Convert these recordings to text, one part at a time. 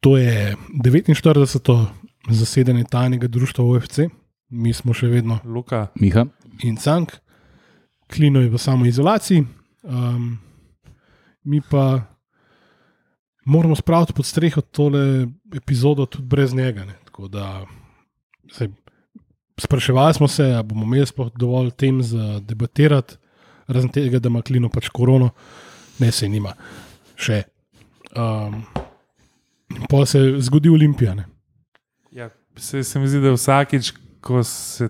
To je 49. zasedanje tajnega društva OFC, mi smo še vedno Luka, Miha, in Cank, Klino je v samoizolaciji, um, mi pa moramo spraviti pod streho tole epizodo tudi brez njega. Ne? Tako da, saj, spraševali smo se, ali bomo imeli sploh dovolj tem za debatirati, razen tega, da ima Klino pač korono, ne se nima še. Um, pa se zgodi Olimpija. Ne? ja, se, se mi zdi, da vsakič, ko se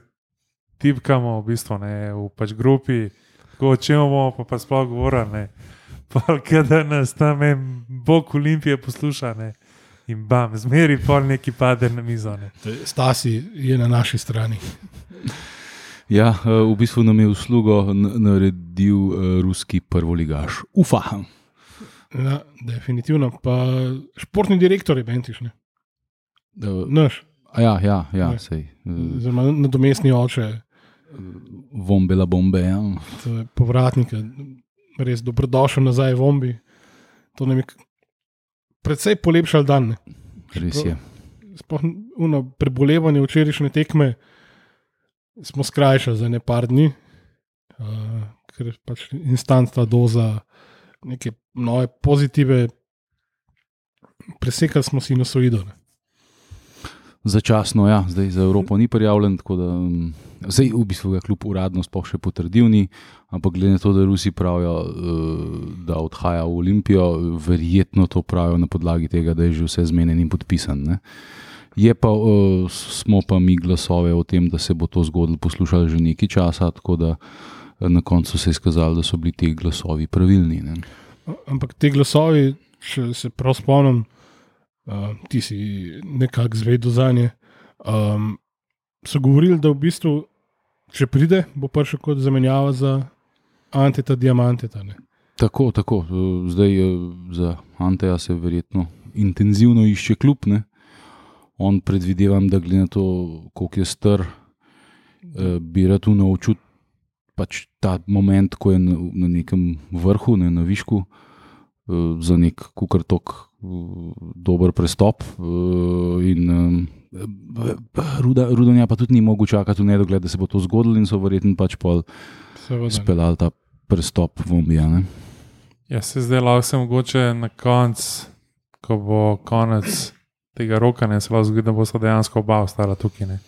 tipkamo v, bistvu, ne, v pač grupi, ko o čem bomo pa, pa sploh govorili, da nas tam en bog Olimpije posluša ne, in bam, zmeri pol neki pade na mizo. Ne. Stasi je na naši strani. ja, eh, v bistvu nam je uslugo naredil eh, ruski prvoligaš. Ufa. Ja, definitivno. Pa športni direktor je Bentiš, ne? Naš, a Ja, ja, ja Ne. sej. zelo nadomestni oče, Vombela bombe. Ja. povratnik, je res dobrodošel nazaj v Ombi. To nam je predvsej polepšal dan. Ne? Res je. Sploh uno prebolevanje včerajšnje tekme smo skrajšali za ne par dni, uh, ker pač instantna doza neke nove pozitive. Presekali smo sinusoido. ne. Začasno, ja, zdaj za Evropo ni prijavljen, tako da um, zdaj v bistvu ga kljub uradno sploh še potrdil ni, ampak glede na to, da Rusi pravijo, uh, da odhaja v Olimpijo, verjetno to pravijo na podlagi tega, da je že vse zmenjen in podpisan. Ne. Je pa, uh, smo pa mi glasove o tem, da se bo to zgodilo, poslušali že nekaj časa, tako da eh, na koncu se je izkazalo, da so bili ti glasovi pravilni. Ne. Ampak te glasovi, če se prav spomnim, uh, ti si nekako zvedel za nje. Um, so govorili, da v bistvu, če pride, bo prišel kot zamenjava za Anteta Diamanteta. Ne? Tako, tako. eh, Zdaj eh, za Anteja se verjetno intenzivno išče kljub. Ne? On predvidevam, da glede na to, koliko je star, eh, bi rad naučil pač ta moment, ko je na, na nekem vrhu, ne, na višku, eh, za nek kukartok dober prestop. eh, In, eh, Ruda, Rudonja pa tudi ni mogel čakati v nedogled, da se bo to zgodilo, in so verjetno pač pol speljali ta prestop v Ombija. ne. Ja, se zdaj lahko se mogoče na koncu, ko bo konec tega roka, ne se lahko zgodi, da bo sta dejansko oba ostala tukaj. Ne.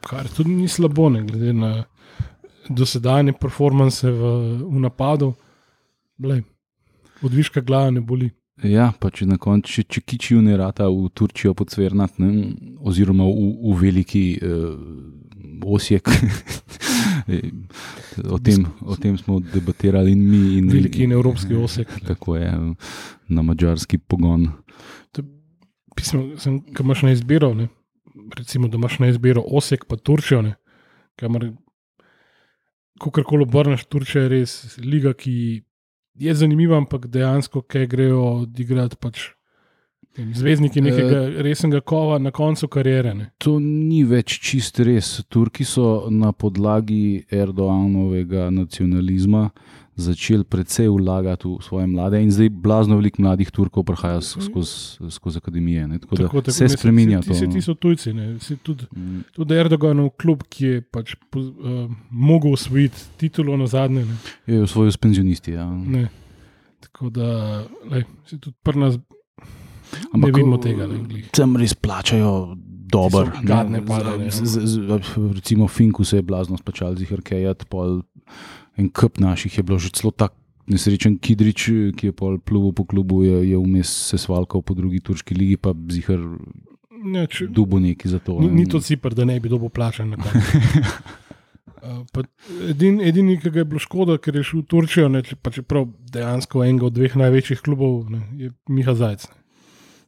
Kar tudi ni slabo, ne glede na dosedanje performance v, v napadu. Blej, odviška glava ne boli. Ja, pa če na koncu, če, če kičijo ne rata v Turčijo podsvernat, ne, oziroma v, v veliki uh, osjek. o, tem, o tem smo debatirali in mi. In, Veliki in evropski osek. Tako je na mačarski pogon. Pismo, sem, imaš na izbiro, ne, recimo, da imaš na izbiro Osek pa Turčijo, ne, kamor, kakorkoli obrneš, Turčija je res liga, ki je zanimiva, ampak dejansko, kaj grejo odigrati pač zvezdniki nekega resnega kova na koncu kariere. Ne. To ni več čist res. Turki so na podlagi Erdoanovega nacionalizma začeli precej vlagati v svoje mlade, in zdaj blazno veliko mladih Turkov prihaja s- skozi, skozi akademije. Ne? Tako, tako, da se mislim, spremenja vsi- to. Vsi no. ti so tujci, tudi, Mm. tudi Erdoganov klub, ki je pač uh, mogel osvojiti titulo na zadnje. Ne. Je osvojil s penzionisti. Ja. Ne. Tako da, lej, se tudi pri nas ne Ampak, vidimo tega. Ne. Tam res plačajo so gadne ne. Z- Recimo Finku se je blazno spačal z Hrkejat, pol en kup naših je bilo že celo tako. Nesrečen Kidrič, ki je pol pluval po klubu, je, je vmes se svalkal po drugi turški ligi, pa zihar Ne, če, dubo neki za to. ni, ne. ni to cipr, da ne bi dobil plačan na koncu. Uh, pa Edini, ki ga je bilo škoda, ker je šel v Turčijo, ne, če- pa čeprav dejansko enega od dveh največjih klubov ne, je Miha Zajec. ne.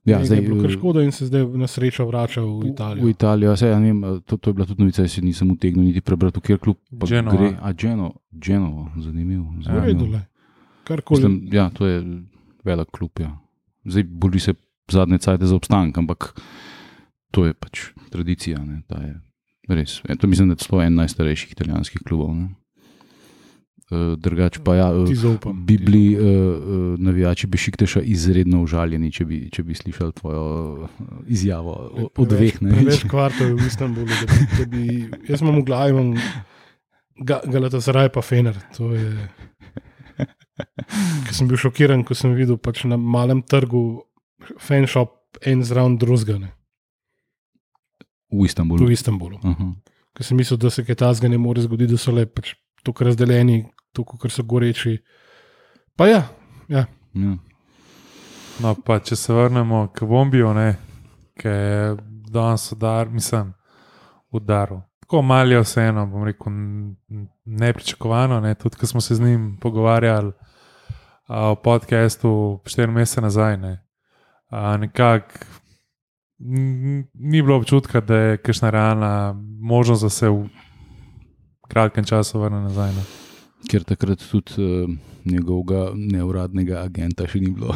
Ja, Njega zdaj, je bilo eh, škoda in se zdaj na srečo vrača v V Italijo. Italijo, saj, ja, ne vem, to, to je bila tudi novica, jaz nisem utegnil niti prebrati, kjer klub pa Genova. gre. A Geno, Genovo, zanimivo. Zanimivo. Mislim, ja, to je velik klub. Ja. Zdaj bori se zadnje cajte za obstanek, ampak to je pač tradicija. Ne, ta je res. E, to mislim, da je celo en najstarejših italijanskih klubov. Ne. Uh, drugače pa ja, uh, zaupam. bi bili uh, uh, navijači Bešikteša izredno užaljeni, če bi, če bi slišali tvojo uh, izjavo o, o dveh. ne. Preveč kvartov v Istanbulu, da bi, da bi jaz imam v glavi, imam ga, Galatasaray pa Fener. To je. Ker sem bil šokiran, ko sem videl pač na malem trgu fanshop en zraven drugega V Istanbulu. v Istanbulu. Aha. Ker sem mislil, da se kaj tasga ne more zgoditi, da so le pač tako razdeljeni, tako kot so goreči. Pa ja, ja. Ja. No, pa če se vrnemo k bombiju, ki je danes udar, mislim, udaril. Tako malo vseeno, bom rekel, nepričakovano. Ne? Tudi, ko smo se z njim pogovarjali a, o podkastu štiri mesece nazaj, ne? a, nekako n- ni bilo občutka, da je kakšna realna možnost, da se v kratkem času vrne nazaj. Ne? Ker takrat tudi uh, njegovega neuradnega agenta še ni bilo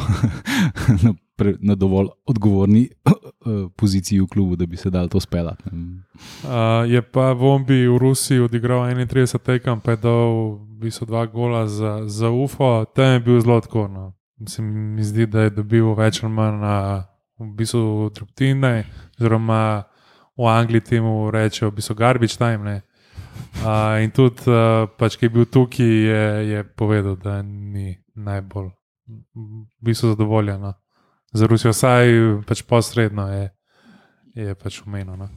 na, pre, na dovolj odgovorni uh, poziciji v klubu, da bi se dal to speljati. Uh, je pa Vombi v Rusiji odigral 31 tekem, pa je dal v bistvu dva gola za, za UFO, tam je bil zelo odkorno. Mislim, mi zdi, da je dobil več ali manj na v bistvu drobtine, oziroma v Angliji temu rečejo, v bistvu garbage time. Ne? Uh, in tudi, uh, pač, ki je bil tukaj, je, je povedal, da ni najbolj v bistvu zadovoljen. No. Za Rusijo, vsaj pač posredno je, je pač umenjeno. No.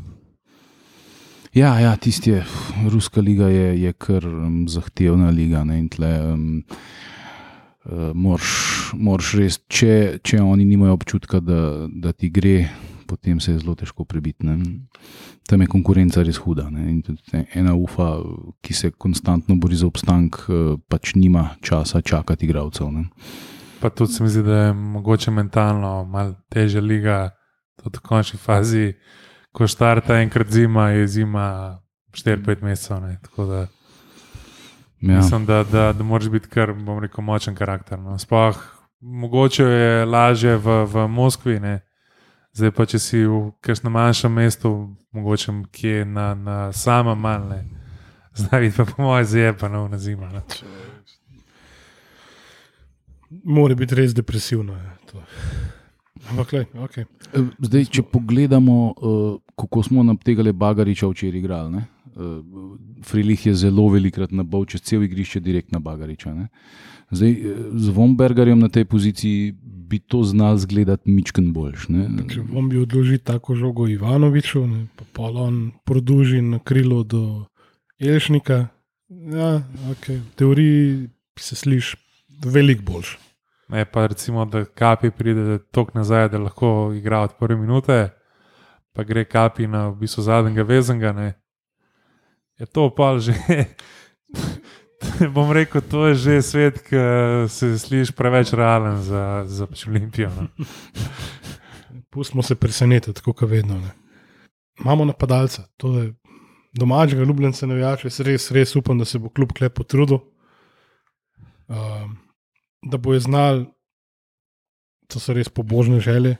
Ja, ja tisti je, ruska liga je, je kar um, zahtevna liga. Ne, tle, um, uh, moraš, moraš res, če, če oni nimajo občutka, da, da ti gre, potem se je zelo težko prebiti. Ne. Tam je konkurenca res huda. Ena ufa, ki se konstantno bori za obstanek, uh, pač nima časa čakati igralcev. Pa tudi se mi zdi, da je mogoče mentalno malo težja liga, tudi v končni fazi, ko štarta enkrat zima, je zima 4-5 mesecev. ne. Da Ja. mislim, da, da, da moraš biti kar, bom rekel, močen karakter. No. Sploh mogoče je lažje v, v Moskvi, ne. Zdaj pa če si v kakšnem manjšem mestu, mogoče kje na, na samem malne. Zdaj pa po mojem zjepano na zima. Ne. Mora biti res depresivno. Ampak, le, okay. Eh, Zdaj, če pogledamo, uh, kako smo nam tega Bagariča včeraj igrali. ne. Uh, Frilih je zelo velikrat nabal čez cel igrišče, direkt na Bagariča. Ne. Zdaj, eh, z Vombergarjem na tej poziciji bi to znal zgledati mičken boljš. ne. Če bom bi odložil tako žogo Ivanoviču, ne, pa polon produži na krilo do Elšnika. Ja, okay. V teoriji se sliši veliko boljš. Ne, pa recimo, da kapi pride tok nazaj, da lahko igra od prve minute, pa gre kapi na v bistvu zadnjega vezanga. Ne. Je to pa že. Bom rekel, to je že svet, ki se sliši preveč realen za, za pač Olimpijo. No. Pustimo se presenetiti, kot vedno. Ne. Imamo napadalca, to je domačega ljubljenca, navijača. Jaz res, res upam, da se bo kljub klep potrudil, um, da bo je znal, to so res pobožne želje,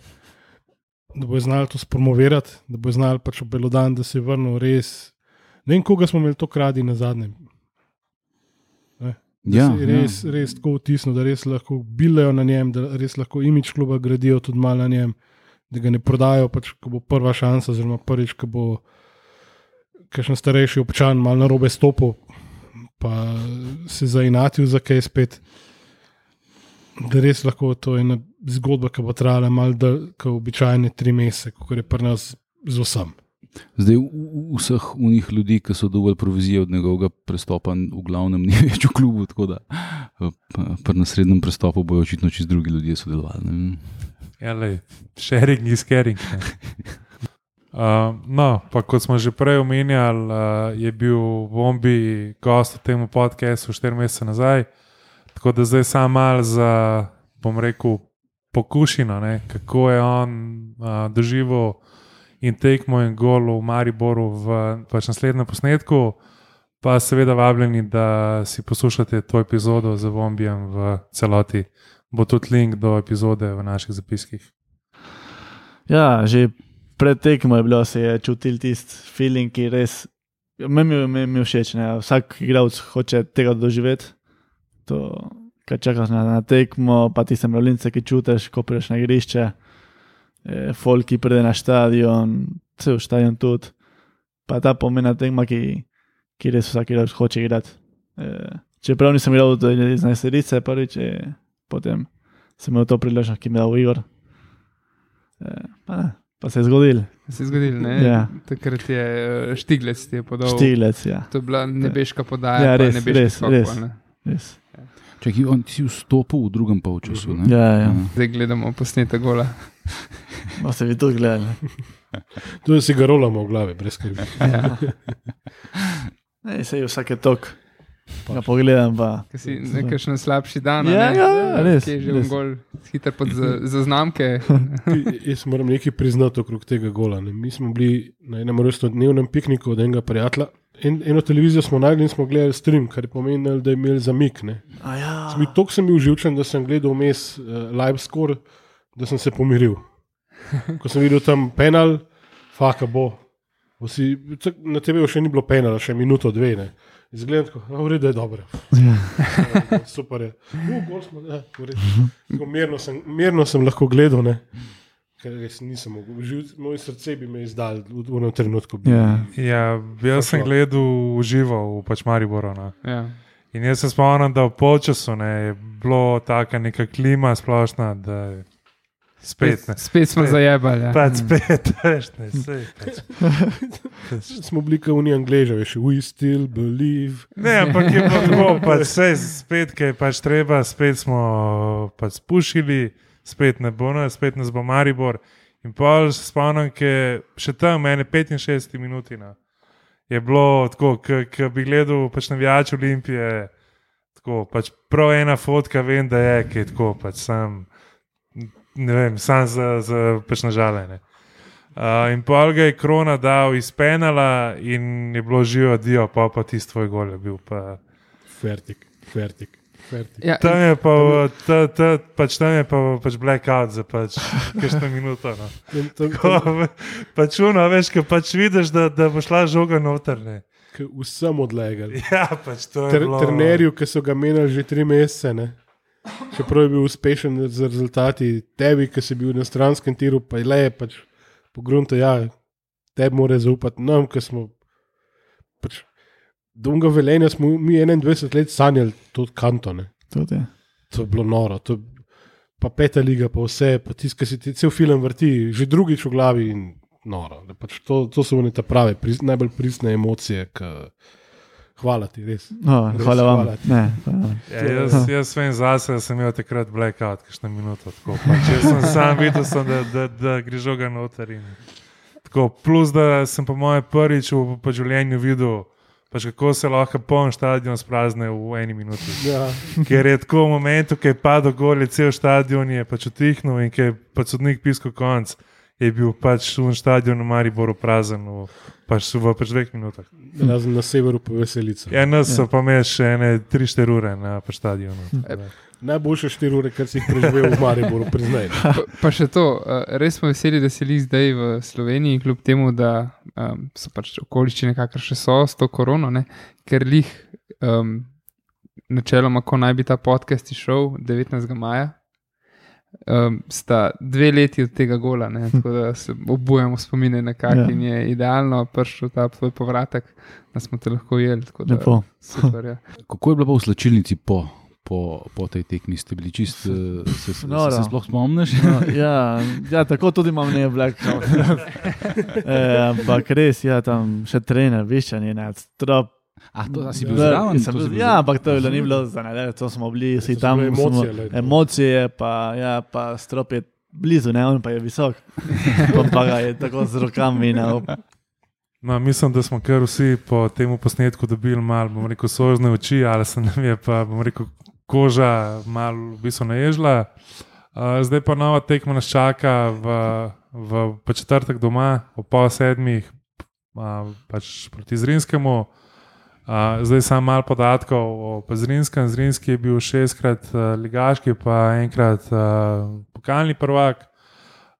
da bo je znal to spromovirati, da bo je znal pač obelodan, da se je vrnil res. Ne vem, koga smo imeli to kradi na zadnjem. Ja, se je res, ja. res tako vtisnil, da res lahko bilejo na njem, da res lahko imič kluba gradijo tudi malo na njem, da ga ne prodajo, pač, ko bo prva šansa, oziroma prvič, ko bo kakšen starejši občan malo na robe stopil, pa se zainatil za kaj spet. Da res lahko to je ena zgodba, ki bo trajala malo dlje, kot običajne tri mesece, kot je pri nas z vsem. Zdaj, v- vseh unih ljudi, ki so dobili provizije od njegovega prestopa, v glavnem ni več v klubu, tako da pri naslednjem prestopu bojo očitno čez drugi ljudje sodelovali. ne. Ja, lej, sharing is caring. Uh, no, pa kot smo že prej omenjali, uh, je bil Bombi gost v tem podkastu 4 mesece nazaj. Tako da zdaj sam mal za, bom rekel, pokušino, ne, kako je on uh, doživel in tekmo in gol v Mariboru v pač naslednjem posnetku. Pa seveda vabljeni, da si poslušate to epizodo z Bombijem v celoti. Bo tudi link do epizode v naših zapiskih. Ja, že pred tekmo je bilo, se je čutil tisti feeling, ki res. Meni je, je všeč, ne? vsak igralec hoče tega doživeti. To, kaj čakaš na, na tekmo, pa ti se mravljince, ki čutiš, ko prideš na igrišče, e, folki pride na stadion, cel stadion tudi. Pa ta pomena tekma, ki, ki res vsak igrač hoče igrati. E, čeprav nisem igral do 11 rice, prvič, e, potem sem imel to priložnost, ki mi je dal Igor. E, pa, ne, pa se je zgodil, Se je zgodil, ne? Ja. Takrat je eh, Štiglec ti je podal. štilec, ja. To je bila nebeška podaja. Ja, pa res, nebeški res, skok, res. pa, ne. Res. Čakaj, on si vstopil v drugem polčasu. ne? Ja, ja. Zdaj gledamo posnete gola. No, se vi tudi gledali. Tu si ga rolamo v glavi, brez skrbi. Ja. Ne, se je vsake tok. Ga pogledam pa. Ker si nekakšen slabši dan. a Ja, ne? ja, ja, res, Ki je že res. gol, hiter pod za- zaznamke. Jaz moram nekaj priznati okrog tega gola. Ne. Mi smo bili na enem rojstnodnevnem pikniku od enega prijatelja. En, eno televizijo smo najdli in smo gledali stream, kar je pomenilo, da je imel zamik. Ne. A ja. Tako sem bil živčen, da sem gledal vmes uh, live score, da sem se pomiril. Ko sem videl tam penal, faka bo. Vsi, na tebi še ni bilo penala, še minuto, dve. Ne. Izgledam tako, "A, v redu je dobro. Ja. Super je. U, gol smo, ja, v redu. Tako Mirno sem, mirno sem lahko gledal, ne. ker res nisem mogel. Živ, moje srce bi me izdal v enem trenutku. Bi, Ja. Ja, jaz sem gledal v živo v pač Mariboru. No. Ja. In jaz se spomnim, da v polčasu ne, je bilo taka neka klima splošna, da je spet ne. spet smo Spet. zajebali. Ja. Pač spet, veš, ne, sej, pač. Smo bili kot oni angliži, veš, we still believe. Ne, ampak je bilo tako, pač sej, spet, kaj je pač treba, spet smo pač spušili, spet ne bo nas, spet nas bo Maribor. In pa se spomnim, ker še tam, mene 65 minutina, je bilo tako, ki bi gledal pač navijač Olimpije, tako pač prav ena fotka, vem, da je, ki je tako, pač sam, ne vem, sam za, za pač nažalene. Uh, in pol ga je krona dal iz penala, in je bilo živo, dio, pa pa tisti tvoj gol je bil. Pa. Fertik, fertik, fertik. Ja, Tam je pa, ta, ta, pač tam je pa pač blackout za pač kakšno minuto. No. Ko, pač uno, veš, ko pač vidiš, da, da bo šla žoga noter. Ne. K vsem odlegali. Ja, pač to je Ter, bilo. trenerju, ki so ga menili že tri mesece, ne? Čeprav je bil uspešen z rezultati, tebi, ki si bil na stranskem tiru, pa je le pač pogrunto, ja, tebi mora zaupati nam, ki smo. Pač, Dolga velenja smo mi 21 let sanjali to kanto. Ne? Tudi, ja. To je bilo noro. To, pa peta liga, pa vse, pa tisti, ki si ti cel film vrti, že drugič v glavi in noro. Pač to, to so one ta prave, priz, najbolj pristne emocije. K, hvala ti, res. no, Res hvala vam. hvala ti. Ne, hvala vam. Ja, jaz, jaz vem zase, da sem imel takrat blackout, kakšno minuto. Tako, pač, jaz sem sam videl, sem, da, da, da gre žoga noter. In, tako, plus, da sem po mojem prvič v pa življenju videl, pač, kako se lahko poln stadion sprazne v eni minuti. Ja, Ker je tako v momentu, ko je padel gor, je cel stadion je pač utihnil in ko je pač sodnik piskal konc, je bil pač v stadionu v Mariboru prazen v, pač, v pač dveh minutah. razen na severu pa veselica. Ja, nas so pa imeli še ene 3-4 ure na pač stadionu. Najboljše štiri ure, kar si jih preživel v Mariboru, priznaj. Pa, pa še to, res smo veseli, da si jih zdaj v Sloveniji, kljub temu, da um, so pač okoliščine, kakršne so s to korono, ne? ker jih um, načeloma, ko naj bi ta podcast išel 19. maja. Um, sta dve leti od tega gola, ne, tako da se obujamo spomine na kak Ja. in je idealno prišel ta tvoj povratek, da smo te lahko tako da Lepo. Super, ja. Kako je bilo pa v slačilnici po, po, po tej tekmi? Ste bili čist, eh, se, se, Noro. se, se sploh spomniš? No, ja, ja, tako tudi imam ne blackout. e, ampak res, ja, tam še trener, viščanje, ne, strop. A, to, a si bil zraven? si bil- Ja, ampak to je bilo, ni bilo za ne, to smo bili vsi tam. smo- emocije, lej, to. emocije, pa, ja, pa strop je blizu, ne, on pa je visok. Pa, pa ga je tako z rokami na No, mislim, da smo kar vsi po tem posnetku dobili malo, bomo rekel, sožne oči, ali se nam je pa, bomo rekel, koža malo v bistvu naježila. Uh, zdaj pa nova tekma nas čaka v, v pa četrtek doma, ob pol sedmih, uh, pač proti Zrinskemu. Uh, zdaj samo malo podatkov o pa Zrinskem. Zrinski je bil šestkrat uh, ligaški, pa enkrat uh, pokalni prvak.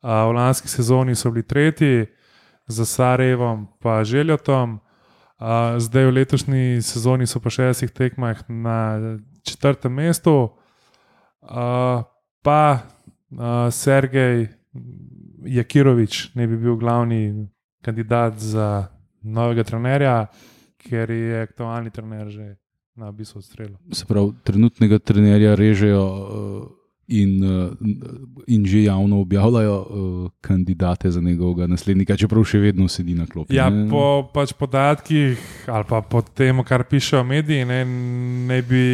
Uh, v lanski sezoni so bili tretji za Sarajevom, pa Željotom. Uh, zdaj v letošnji sezoni so po šestih tekmah na četrtem mestu, uh, pa uh, Sergej Jakirovič ne bi bil glavni kandidat za novega trenerja, ker je aktualni trener že na bisu odstrelil. Se pravi, trenutnega trenerja režejo uh, in, uh, in že javno objavljajo uh, kandidate za njegovega naslednika, čeprav še vedno sedi na klopi. Ja, ne? po pač podatkih ali pa po tem, kar pišejo mediji, ne, ne, bi,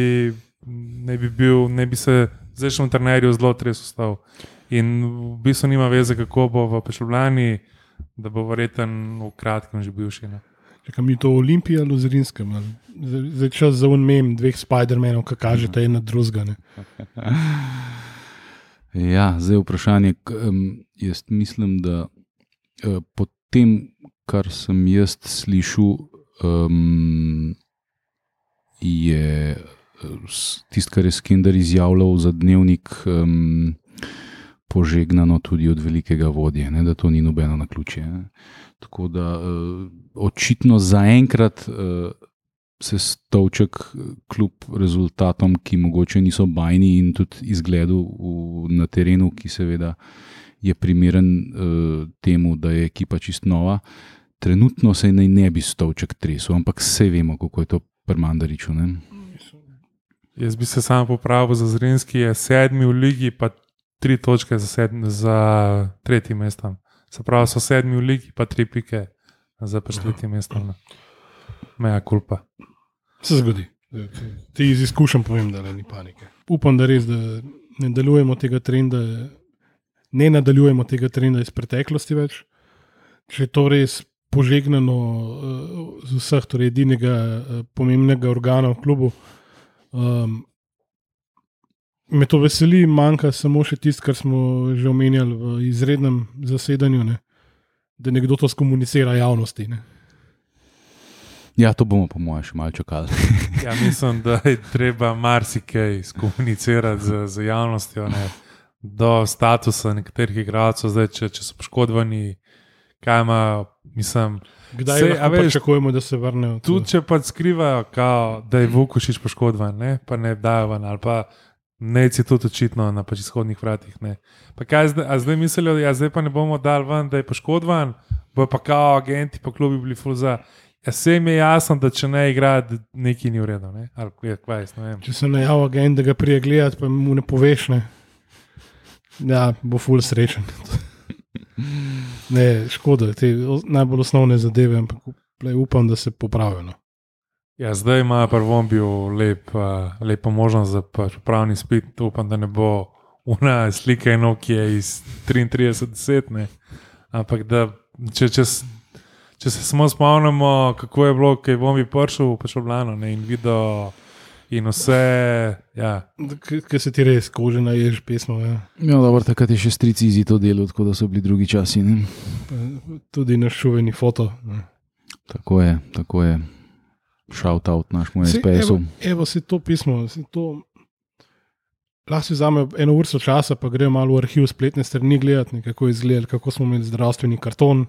ne, bi bil, ne bi se zdajšnjemu trenerju zelo tresel. In v bistvu nima veze, kako bo v Pešljani, da bo verjeten v kratkem že bil še. Ne. Čakaj, mi to Olimpija ali Zrinskem. Zdaj čas za unmem dveh Spider-Manov, ki kažete ena drugega. Ja, zdaj je vprašanje. jaz mislim, da uh, po tem, kar sem jaz slišal, um, je tisto, kar je Skender izjavljal za dnevnik, um, požegnano tudi od velikega vodje, ne, da to ni nobeno na ključje. Ne. Tako da uh, očitno zaenkrat. Uh, se Stovček, kljub rezultatom, ki mogoče niso bajni, in tudi izgledu v, na terenu, ki seveda je primeren uh, temu, da je ekipa čist nova, trenutno se naj ne bi Stovček tresel, ampak vse vemo, kako je to pri Mandariču. Ne? Jaz bi se samo popravil za Zrinski, je sedmi v ligi, pa tri točke za, sedmi, za tretjim mestom. Se pravi, so sedmi v ligi, pa tri pike za mestom. ne. Meja kulpa. Se zgodi. Ti iz izkušenj povem, da ne ni panike. Upam, da res da ne nadaljujemo tega trenda, ne nadaljujemo tega trenda iz preteklosti več. Če je to res požegnano uh, z vseh, torej edinega uh, pomembnega organa v klubu. Um, me to veseli, manjka samo še tisto, kar smo že omenjali v izrednem zasedanju, ne? da nekdo to skomunicira javnosti. Ne? Ja, to bomo, po mojem, še malo čakali. Ja, mislim, da je treba marsikaj skomunicirati z, z javnostjo, ne, do statusa nekaterih igralcev, zdaj, če, če so poškodovani, kaj ima, mislim. Kdaj a veš, pričakujemo, da se vrnejo? Tudi če pa skrivajo, kao, da je Vukošič poškodovan, ne, pa ne dajo ven, ali pa neci tudi očitno na pač izhodnih vratih. Ne. Pa kaj zdaj, zdaj mislijo, da ja, zdaj pa ne bomo dal ven, da je poškodovan, bo pa kao agenti po klubi bili fulza. Ja, se jim je jasno, da če ne igra, nekaj ni v redu. Ne? Ali ne vem. Če se najavi agent, da ga prije gledati, pa mu ne poveš, ne. Ja, bo ful srečen. Ne, škoda, te najbolj osnovne zadeve, ampak upam, da se popravijo. No. Ja, zdaj ima prvo bil lep, uh, lepo možnost za pač pravni spit. Upam, da ne bo una slika eno, ki je iz 33-10, ne. ampak da če, če, če se samo spomnimo, kako je bilo, kaj bom bi prišel v Pečoblano ne, in videl in vse. Ja. Ker se ti res kože naješ pesmo. Ja. Ja, dobro, takrat je še strici izi to delo, tako da so bili drugi časi. Ne? Tudi naš šuveni foto. Ne. Tako je, tako je. Shout out našemu Saj, SPS-u. Evo, evo se to pismo. Se to, lahko si vzame eno uro časa, pa grejo malo v arhiv spletne strani gledati, kako je izgledalo, kako smo imeli zdravstveni karton,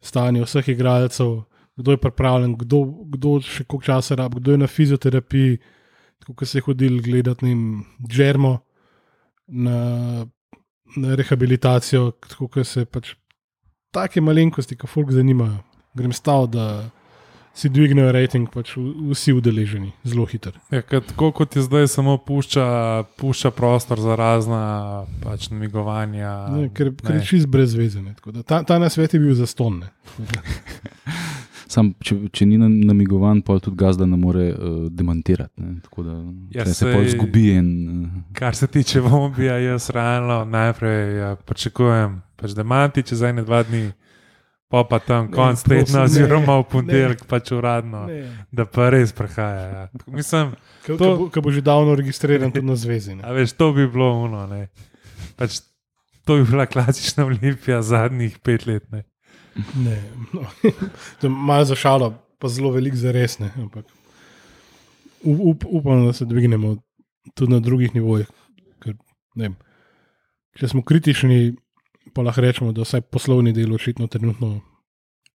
stanje vseh igralcev, kdo je pripravljen, kdo, kdo še koliko časa rabi, kdo je na fizioterapiji, kako se je hodil gledati vem, Džermo na, na rehabilitacijo, tako da se pač take malenkosti, ki folk zanimajo. Grem stav, da si dvignejo rejting, pač vsi udeleženi, zelo hiter. Ja, tako kot je zdaj, samo pušča, pušča prostor za razna pač, namigovanja. Ne, ker, ker ne. je čist brez veze. ne, tako da Ta, ta nasvet je bil zaston. ne. Sam, če, če ni nam- namigovan, pa tudi gazda ne more uh, demantirati. Ne? Tako da Ja, se sej- pol zgubi. In, uh, Kar se tiče bombija, jaz realno najprej ja, pričakujem, pač da manti čez ene dva dni, pa pa tam Ne, konc tedna, ne, oziroma v ne. ponedeljek pač uradno, da pa res prehaja. Ja. Mislim, To- bo, ko bo že davno registriran tudi na zvezi. ne. a veš, to bi bilo uno. Ne. Pač, to bi bila klasična olimpija zadnjih pet let. Ne. Ne, no. To je Malo za šalo, pa zelo velik za resne. Ampak up, up, upam, da se dvignemo tudi na drugih nivojih. Ker, ne če smo kritični, pa lahko rečemo, da vsaj poslovni del očitno trenutno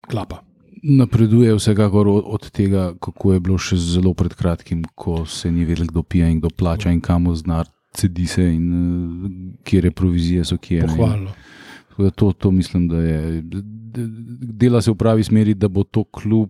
klapa. Napreduje vsekakor od, tega, kako je bilo še zelo pred kratkim, ko se ni vedel, kdo pije in kdo plača in kam znar, cedi se in uh, kje provizije so kje. Pohvalno. Da To, to mislim, da je. Dela se v pravi smeri, da bo to klub,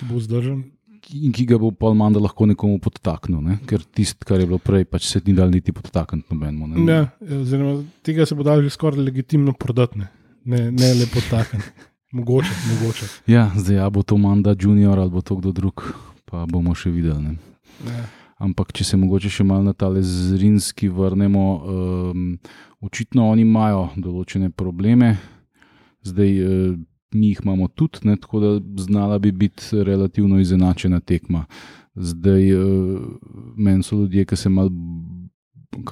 Ki bo zdržen. Ki, ki ga bo pa Manda lahko nekomu podtaknil. Ne? Ker tisto, kar je bilo prej, pač se ni dal niti podtakniti nobenemu. ne. Ja, oziroma, tega se bo dal že skoraj legitimno prodati, ne, ne, ne le potaknjen. Mogoče, mogoče. Ja, zdaj ja, bo to Manda Junior ali bo to kdo drug, pa bomo še videli. Ne? Ja. Ampak, če se mogoče še malo na tale zrinski vrnemo, um, očitno oni imajo določene probleme, zdaj uh, mi jih imamo tudi, ne, tako da znala bi biti relativno izenačena tekma. Zdaj, uh, meni so ljudje, ki se malo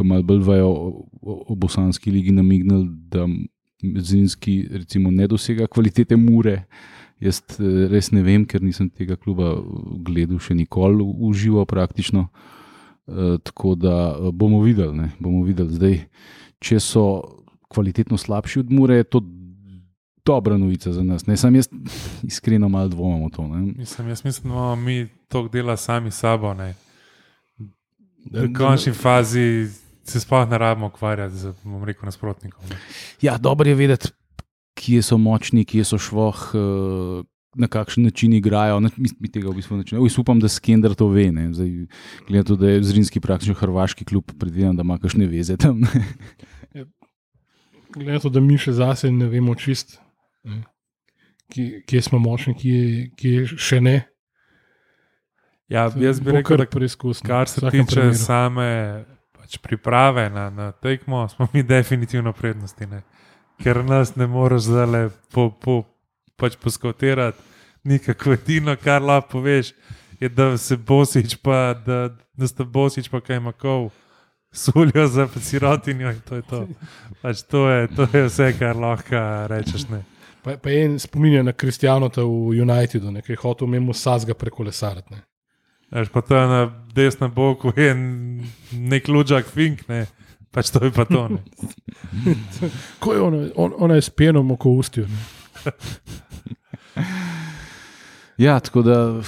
mal bolj vajo o, bosanski ligi, namignili, da zrinski recimo ne dosega kvalitete mure. Jaz eh, res ne vem, ker nisem tega kluba gledal še nikoli v živo, praktično. E, tako da eh, bomo videli, bomo videli. Zdaj, če so kvalitetno slabši od Mure, je to dobra novica za nas. Ne, sam jaz iskreno malo dvomim v to. Ne. Mislim, jaz mislim, da imamo mi to dela sami sabo. Ne. V končni fazi se sploh ne rabimo ukvarjati z bom rekel, nasprotnikom. ne. Ja, dobro je vedeti, kje so močni, kje so švoh. eh, Na kakšen način igrajo, Ne, mi, mi tega v bistvu ne Jaz upam, da Skender to ve. ne. Zdaj, Glede na to, da je Zrinski praktično hrvaški klub, predvidevam, da ima kakšne veze tam. ne. Glede na to, da mi še zase ne vemo čist, ne, kje, kje smo močni, kje, kje še ne. Ja, jaz bi rekel, kar da preizkus. no, kar v se tiče primeru. same pač priprave na, na tekmo, smo mi definitivno prednosti. Ne. Ker nas ne moreš zdaj po, po, pač poskautirati, nikako edino, kar lahko poveš, je, da se bosič, pa da, da sta bosič, pa kaj makov. Suljo za sirotinjo in to je to. Pač to, je, to je vse, kar lahko rečeš. Ne. Pa, pa en spominja na Kristijanota v Unitedu, ki je hotel mimo Sazga prekolesariti. ne. Veš, pa to je na desnem boku en nek luđak fink, ne. pač to je pa to. Ne. Ko je ona, on, ona je s penom oko ne. Ja, tako da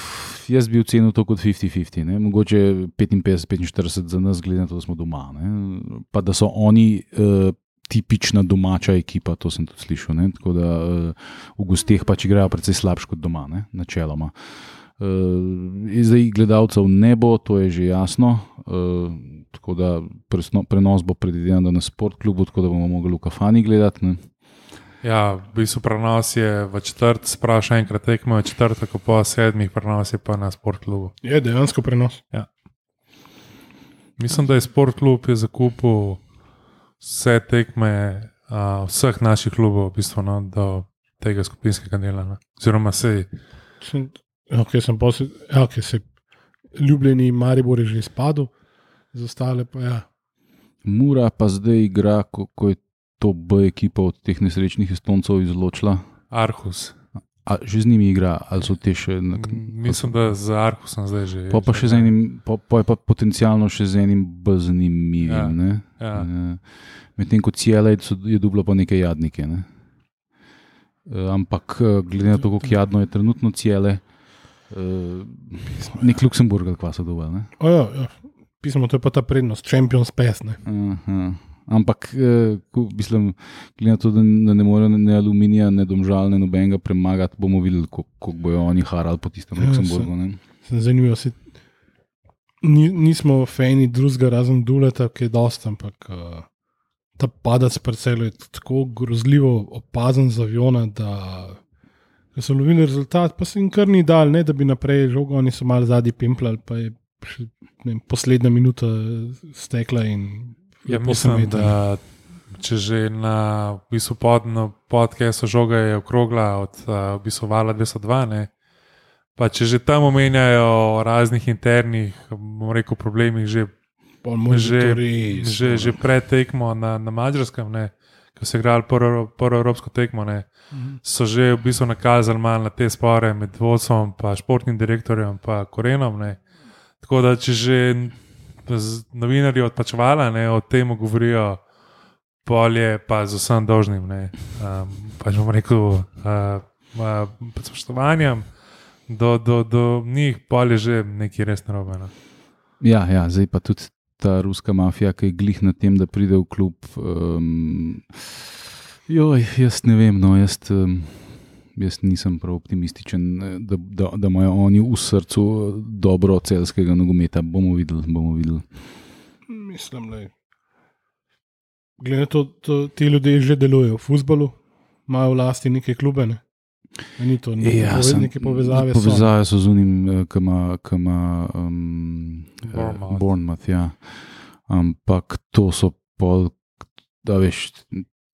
jaz bi ocenil to kot 50-50, ne. mogoče 55-45 za nas, glede na to, da smo doma. Ne. Pa da so oni uh, tipična domača ekipa, to sem tudi slišal. Ne. Tako da uh, v gosteh pač igrajo precej slabše kot doma, ne. načeloma. Uh, zdaj, gledalcev ne bo, to je že jasno. Uh, tako da presno, prenos bo predviden na sportklubu, tako da bomo mogli v kafani gledati. Ne. Ja, v bistvu prenos je v četrt, sprašaj enkrat tekmo, je četrtek po sedmih, prenos je pa na sportklubu. Je dejansko prenos. Mislim, da je sportklub je zakupil vse tekme uh, vseh naših klubov, v bistvu, no, do tega skupinskega dela. Ne. Oziroma, sej, okay, sem posl, ja, okay, se ljubljeni Maribor je že izpadel, za ostale pa ja. Mura pa zdaj igra, ko, ko je to B ekipa od teh nesrečnih Estoncev izločila. Arhus. A že z njimi igra, ali so te še na M, Mislim, da z Arhusom zdaj že. Pa, pa še z enim, pa, pa je pa potencialno še z enim bolj zanimivim. Ja. ne. Ja. Eh, Medtem ko Ciele je dublo pa neke jadnike. Ne? Eh, Ampak eh, glede na to, kako jadno je trenutno Ciele, nek Luksemburg ali kva so dovolj. O, ja, ja. Pismo, to je pa ta prednost, Champions Pass. Ne. Aha. Ampak, eh, mislim, glede na to, da ne, ne morejo ne aluminija, ne domžal, ne nobenega premagati, bomo videli, kako bojo oni harali po tistem Ja, Luksemburgu. ne. Se Zanimivo se. Ni, nismo fani drugega, razen Duleta, ki je dost, ampak uh, ta padac parcelo je tako grozljivo opazen z aviona, da ko so lovili rezultat, pa se jim kar ni dal, ne da bi naprej žogo, oni so malo zadnji pimplali, pa je ne, poslednja minuta stekla in Ja, mislim, da če že na v bistvu podno podcastu žoga je okrogla od uh, v bistvu vala 202, ne, pa če že tam omenjajo o raznih internih, bom rekel, problemih, že, že, res, že, no. že pred tekmo na, na Mačarskem, ne, ko so igrali prvo, prvo evropsko tekmo, ne, Mhm. so že v bistvu nakazali malo na te spore med vodstvom, pa športnim direktorjem, pa Korenom. Ne. Tako da, če že novinarji odpačvala, ne, o tem govorijo, polje pa z vsem dolžnim. Ne. Um, pač bom rekel, uh, pod spoštovanjem do, do, do njih, pa je že nekaj res narobe. No. Ja, ja, zdaj pa tudi ta ruska mafija, ki je glih na tem, da pride v klub. Um, joj, jaz ne vem, no, jaz, um, jaz nisem prav optimističen, eh, da, da, da imajo oni v srcu dobro celskega nogometa. Bomo videli, bomo videli. Mislim, da glede to, da ti ljudje že delujejo v futbalu, imajo v lasti neke klube. Ne? Ni to ne, Ja, poved, sem- neke povezave. so. Povezave so z unim, ki ima, ki ima um, eh, Bournemouth. Bournemouth. Ja. Ampak to so pol, da veš,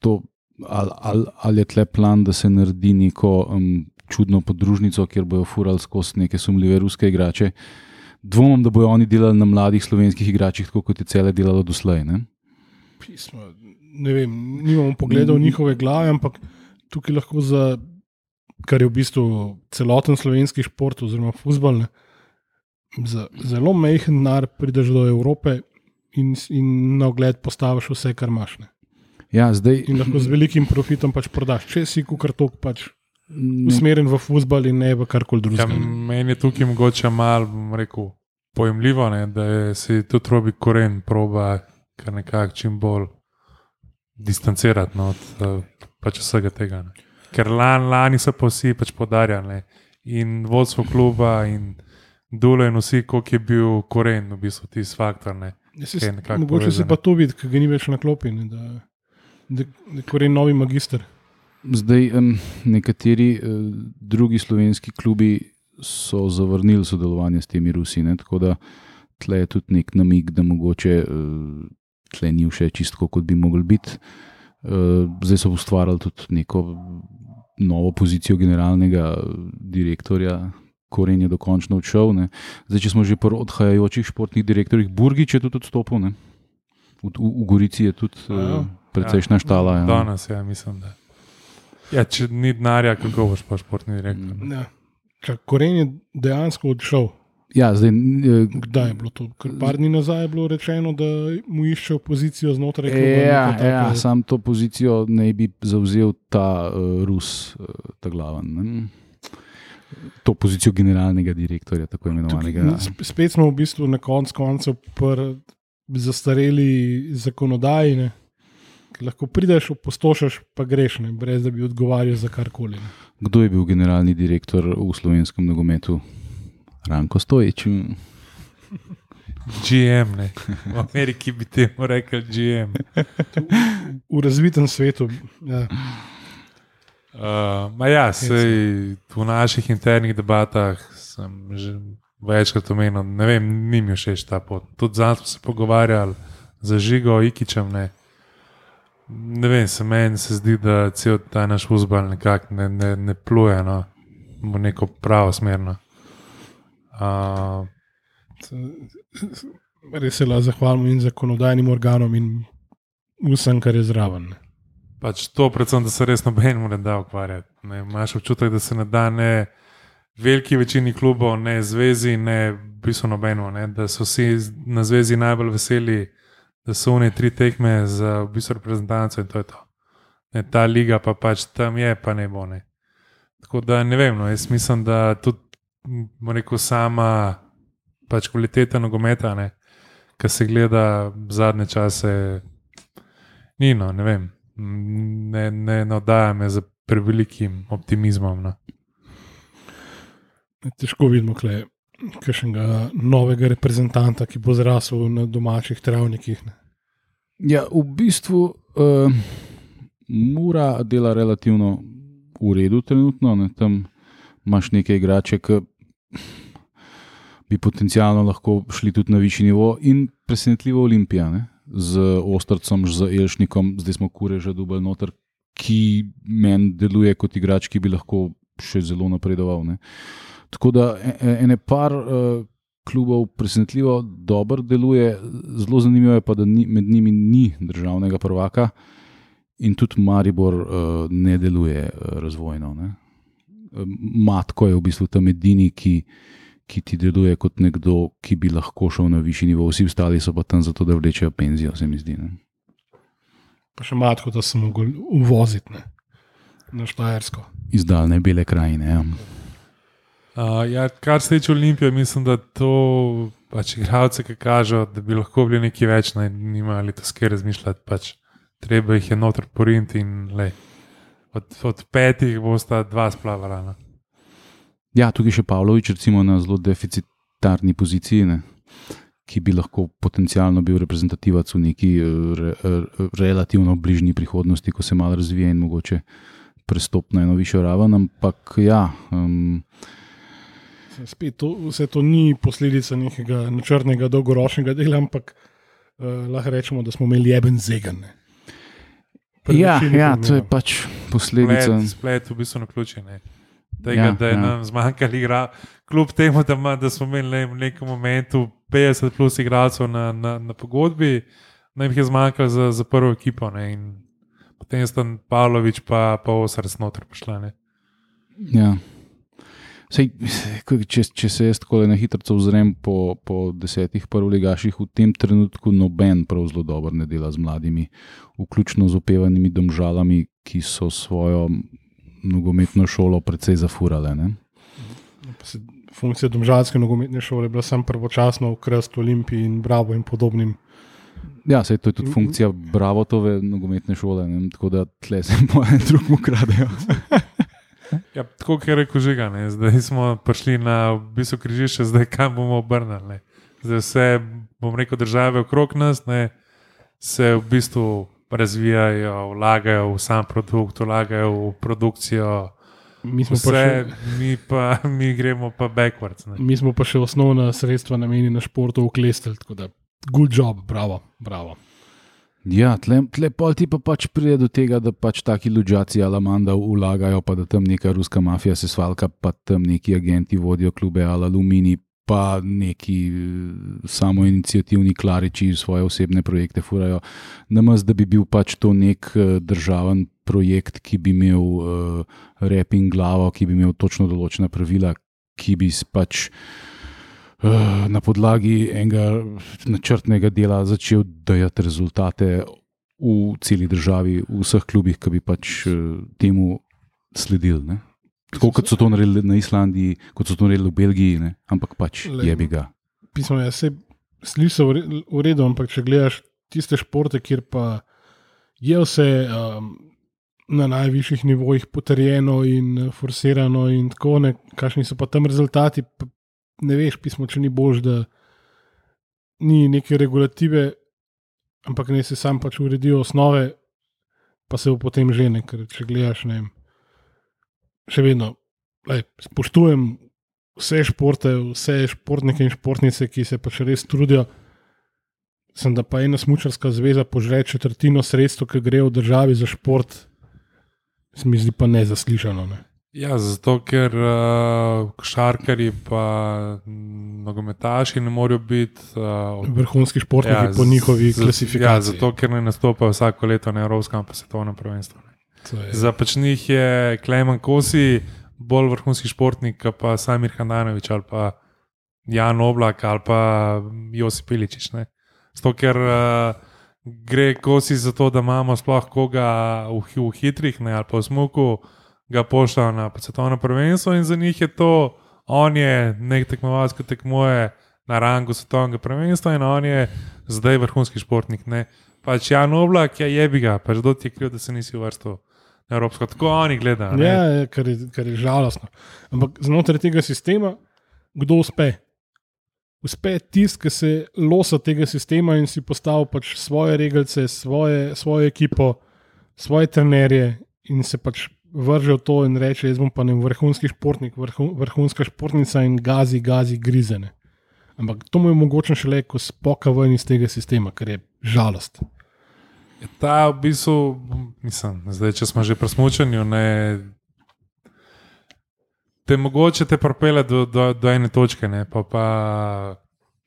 to, ali, ali, ali je tle plan, da se naredi neko um, čudno podružnico, kjer bojo furali skozi neke sumljive ruske igrače. Dvomim, da bojo oni delali na mladih slovenskih igračih, tako kot je cele delalo doslej. Ne? Pismo, ne vem, nimamo pogleda v njihove glave, ampak tukaj lahko za, kar je v bistvu celoten slovenski šport, oziroma futbol, za zelo majhen denar prideš do Evrope in, in na ogled postaviš vse, kar imaš. Ne. Ja, zdaj, In lahko z velikim profitom pač prodaš, če si kukar tok pač ne, usmerjen v futbol in ne v karkoli Ja, drugega. ne. meni je tukaj mogoče malo, bom rekel, pojemljivo, ne, da je, se tudi robi koren, proba kar nekako čim bolj distancirati no, od eh, pač vsega tega. Ne. Ker lan, lani so pa vsi pač podarjali in vodstvo kluba in dole in vsi, koliko je bil koren, v bistvu tisti faktor. Ne. Ja, se- je nekako Mogoče se povezano. pa to vidi, ker ga ni več na klopi. Ne, da, da, da je koren novi magister. Zdaj, um, nekateri uh, drugi slovenski klubi so zavrnili sodelovanje s temi Rusi, ne? tako da tle je tudi nek namig, da mogoče uh, tle ni vse čisto, kot bi mogli biti. Uh, zdaj so ustvarjali tudi neko novo pozicijo generalnega direktorja. Koren je dokončno odšel. Ne. Zdaj, če smo že pri odhajajočih športnih direktorjih, Burgič je tudi odstopil. Ne. V, v, v Gorici je tudi A ja. štala. Ja. Danes, ja, mislim, da. Ja, če ni denarja, kako boš pa športni direktor? Ja. Koren je dejansko odšel. Ja, zdaj, eh, Kdaj je bilo to? Ker par dni nazaj je bilo rečeno, da mu iščejo pozicijo znotraj kluba. Ja, neka ja, taka- sam to pozicijo naj bi zauzel ta uh, Rus, uh, ta glaven. Ne? To pozicijo generalnega direktorja, tako imenovanega. Tukaj, sp- spet smo v bistvu na koncu koncev zastareli zakonodaji. Ne? Lahko prideš, opustošiš, pa greš, ne? brez da bi odgovarjal za karkoli. ne. Kdo je bil generalni direktor v slovenskem nogometu? Ranko Stojič. GM, ne. v Ameriki bi temu rekel GM. V razvitem svetu. Ja. Uh, ma ja, sej v naših internih debatah sem že večkrat omenil, ne vem, ni mi všeč ta pot. Tudi zdaj smo se pogovarjali za žigo Ikičem. Ne, ne vem, se meni se zdi, da cel ta naš vzbal nekako ne, ne, ne pluje no, v neko pravo smerno. Uh, Res se lahko zahvalimo in zakonodajnim organom in vsem, kar je zraven. Pač to, predvsem, da se res nobenemu ne da ukvarjati. Ne. Imaš občutek, da se ne da ne veliki večini klubov, ne zvezi, ne v bistvu nobeno. Ne. Da so vsi na zvezi najbolj veseli, da so one tri tekme za v bistvu reprezentanco in to je to. Ne, ta liga pa pač tam je, pa ne bo. Ne. Tako da ne vem, no, jaz mislim, da tudi bom rekel, sama pač kvaliteta nogometa, ne, ki se gleda zadnje čase, ni no, ne vem ne, ne navdaja me z prevelikim optimizmom. No. Težko vidimo, kaj kakšnega novega reprezentanta, ki bo zrasel na domačih travnikih. Ne. Ja, v bistvu uh, Mura dela relativno v redu, trenutno. Ne? Tam imaš nekaj igrače, ki bi potencialno lahko šli tudi na višji nivo, in presenetljivo Olimpija ne? z Ostrcem, z Elšnikom, zdaj smo kure že dubaj noter, ki meni deluje kot igrač, ki bi lahko še zelo napredoval. Ne? Tako da e- e- ene par. Uh, klubov presenetljivo dobro deluje, zelo zanimivo je pa, da ni, med njimi ni državnega prvaka in tudi Maribor uh, ne deluje uh, razvojno. Ne. Matko je v bistvu tam edini, ki, ki ti deluje kot nekdo, ki bi lahko šel na višji nivo, vsi ostali so pa tam zato, da vlečejo penzijo, se mi zdi. Ne. Pa še matko, da se lahko uvoziti. Ne. na Štajersko. iz daljne bele krajine. Ja. Uh, ja, kar se tiče Olimpije, mislim, da to pač igralce, ki kažejo, da bi lahko bili neki več, naj nimajo ali to skaj razmišljati. Pač, treba jih je noter porinti in lej, od, od petih bosta dva splavala. no. ja, tukaj še Pavlović, recimo na zelo deficitarni poziciji, ne, ki bi lahko potencialno bil reprezentativac v neki eh, re, re, relativno bližnji prihodnosti, ko se malo razvije in mogoče prestop na eno višjo raven. Ampak ja. Um, Spet, to, vse to ni posledica nekega načrtnega, dolgoročnega dela, ampak uh, lahko rečemo, da smo imeli jeben zegan. ja, ja, to je pač posledica. Splet, splet v bistvu na ključe. Ne. Tega, Ja, da je ja. nam zmanjkalo igra, kljub temu, da, ima, da smo imeli ne, v nekem momentu 50 plus igralcev na, na, na pogodbi, nam jih je zmanjkalo za, za prvo ekipo. Ne, in potem sta Pavlović pa, pa Osar znotraj prišla. Ne. Ja. Sej, če, če se jaz tako na hitro ozrem po, po desetih prvoligaših, v tem trenutku noben prav zelo dobro ne dela z mladimi, vključno z opevanimi domžalami, ki so svojo nogometno šolo precej zafurale. Ne? Se- Funkcija domžalske nogometne šole je bila samo pravočasno v Krstu, Olimpiji in Bravo in podobnim. Ja, sej, to je tudi funkcija Bravotove nogometne šole, ne? tako da tle se po enem drugem ukradejo. Ja, tako je rekel Žiga, ne. zdaj smo prišli na v bistvu križišče, zdaj kam bomo obrnili. ne. Zdaj vse, bom rekel, države okrog nas ne, se v bistvu razvijajo, vlagajo v sam produkt, vlagajo v produkcijo. Mi smo, pa Vse, še, mi pa mi gremo pa backwards. Ne. mi smo pa še osnovna sredstva namenjena športu da good job, bravo. bravo. Ja, tle, tle pol ti pa pač pride do tega, da pač taki luđaci Alamanda vlagajo, pa da tam neka ruska mafija se svalka, pa tam neki agenti vodijo klube Alalumini, pa neki samo inicijativni klariči svoje osebne projekte furajo. Namaz, da bi bil pač to nek eh, državen projekt, ki bi imel uh, rep in glavo, ki bi imel točno določena pravila, ki bi pač eh, na podlagi enega načrtnega dela začel dajati rezultate v celi državi, v vseh klubih, ki bi pač eh, temu sledili. Ne? Tako kot so to naredili na Islandiji, kot so to naredili v Belgiji, ne? ampak pač je bi ga. Pismo je, se sliši v re- v redu, ampak če gledaš tiste športe, kjer pa je vse um, na najvišjih nivojih potrjeno in eh, forsirano, in tako ne, kakšni so pa tam rezultati, pa ne veš, pismo, če ni bož, da ni neke regulative, ampak ne se sam pač uredijo osnove, pa se bo potem že ne, ker če gledaš, ne vem, še vedno. Lej, spoštujem vse športe, vse športnike in športnice, ki se pač res trudijo. Sem da pa ena smočarska zveza požre četrtino sredstev, ki grejo v državi za šport, se mi zdi pa nezaslišano. Ne. Ja, zato ker uh, košarkari in nogometaši ne morejo biti. Uh, Vrhunski športniki ja, po njihovi z- klasifikaciji. Ja, zato ker ne nastopajo vsako leto na Evropskem pa svetovnem prvenstvu. Za pač njih je Klemen Kosi bolj vrhunski športnik, pa Samir Handanovič ali pa Jan Oblak ali pa Josip Iličič. ne. Zato ker uh, gre Kosi za to, da imamo sploh koga v, v hitrih ne, ali pa v smoku, ga pošljajo na svetovno prvenstvo in za njih je to, on je nek tekmovalec, ki tekmuje na rangu svetovnega prvenstva in on je zdaj vrhunski športnik. Ne. Pač Jan Oblak, ja jebi ga, pač kdo ti je kriv, da se nisi uvrstil na Evropsko. Tako oni gledajo. Ja, ja, kar, je, kar je žalostno. Ampak znotraj tega sistema, kdo uspe? Uspe tisti, ki se losa tega sistema in si postavi pač svoje regalce, svoje, svojo ekipo, svoje trenerje in se pač vrže v to in reče: Jaz bom pa ne vem, vrhunski športnik, vrhu, vrhunska športnica in gazi, gazi, grizene. Ampak to mu je mogoče šele, ko spoka ven iz tega sistema, kar je žalost. Ta v bistvu, mislim, zdaj, če smo že pri smučanju, ne, te mogoče te propele do, do, do ene točke, ne, pa, pa,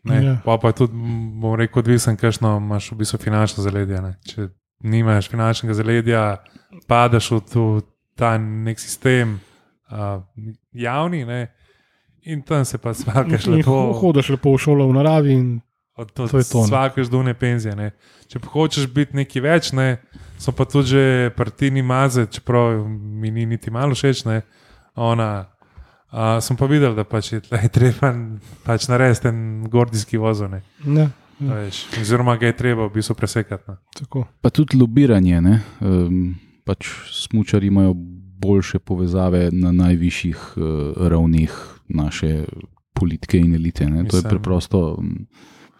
ne, Ja. ja. pa, pa je tudi, bom rekel, odvisen, kakšno imaš v bistvu finančno zaledje. Ne. Če nimaš finančnega zaledja, padeš v tu, ta nek sistem uh, javni ne, in tam se pa svalkaš In lepo. ho- Hodiš lepo v šolo v naravi in od, od To je to, ne. vsake ždune penzije. Ne. Če pa hočeš biti nekaj več, ne, so pa tudi že partijni maze, čeprav mi ni niti malo všeč. Ne, ona, a, sem pa videl, da pač je tle treba pač narediti en gordijski vozone. Ne, Oziroma ga je treba v bistvu presekati. no. Ne. tako. Pa tudi lobiranje. ne. Um, pač smučari imajo boljše povezave na najvišjih uh, ravneh naše politike in elite. Ne. To je preprosto mm,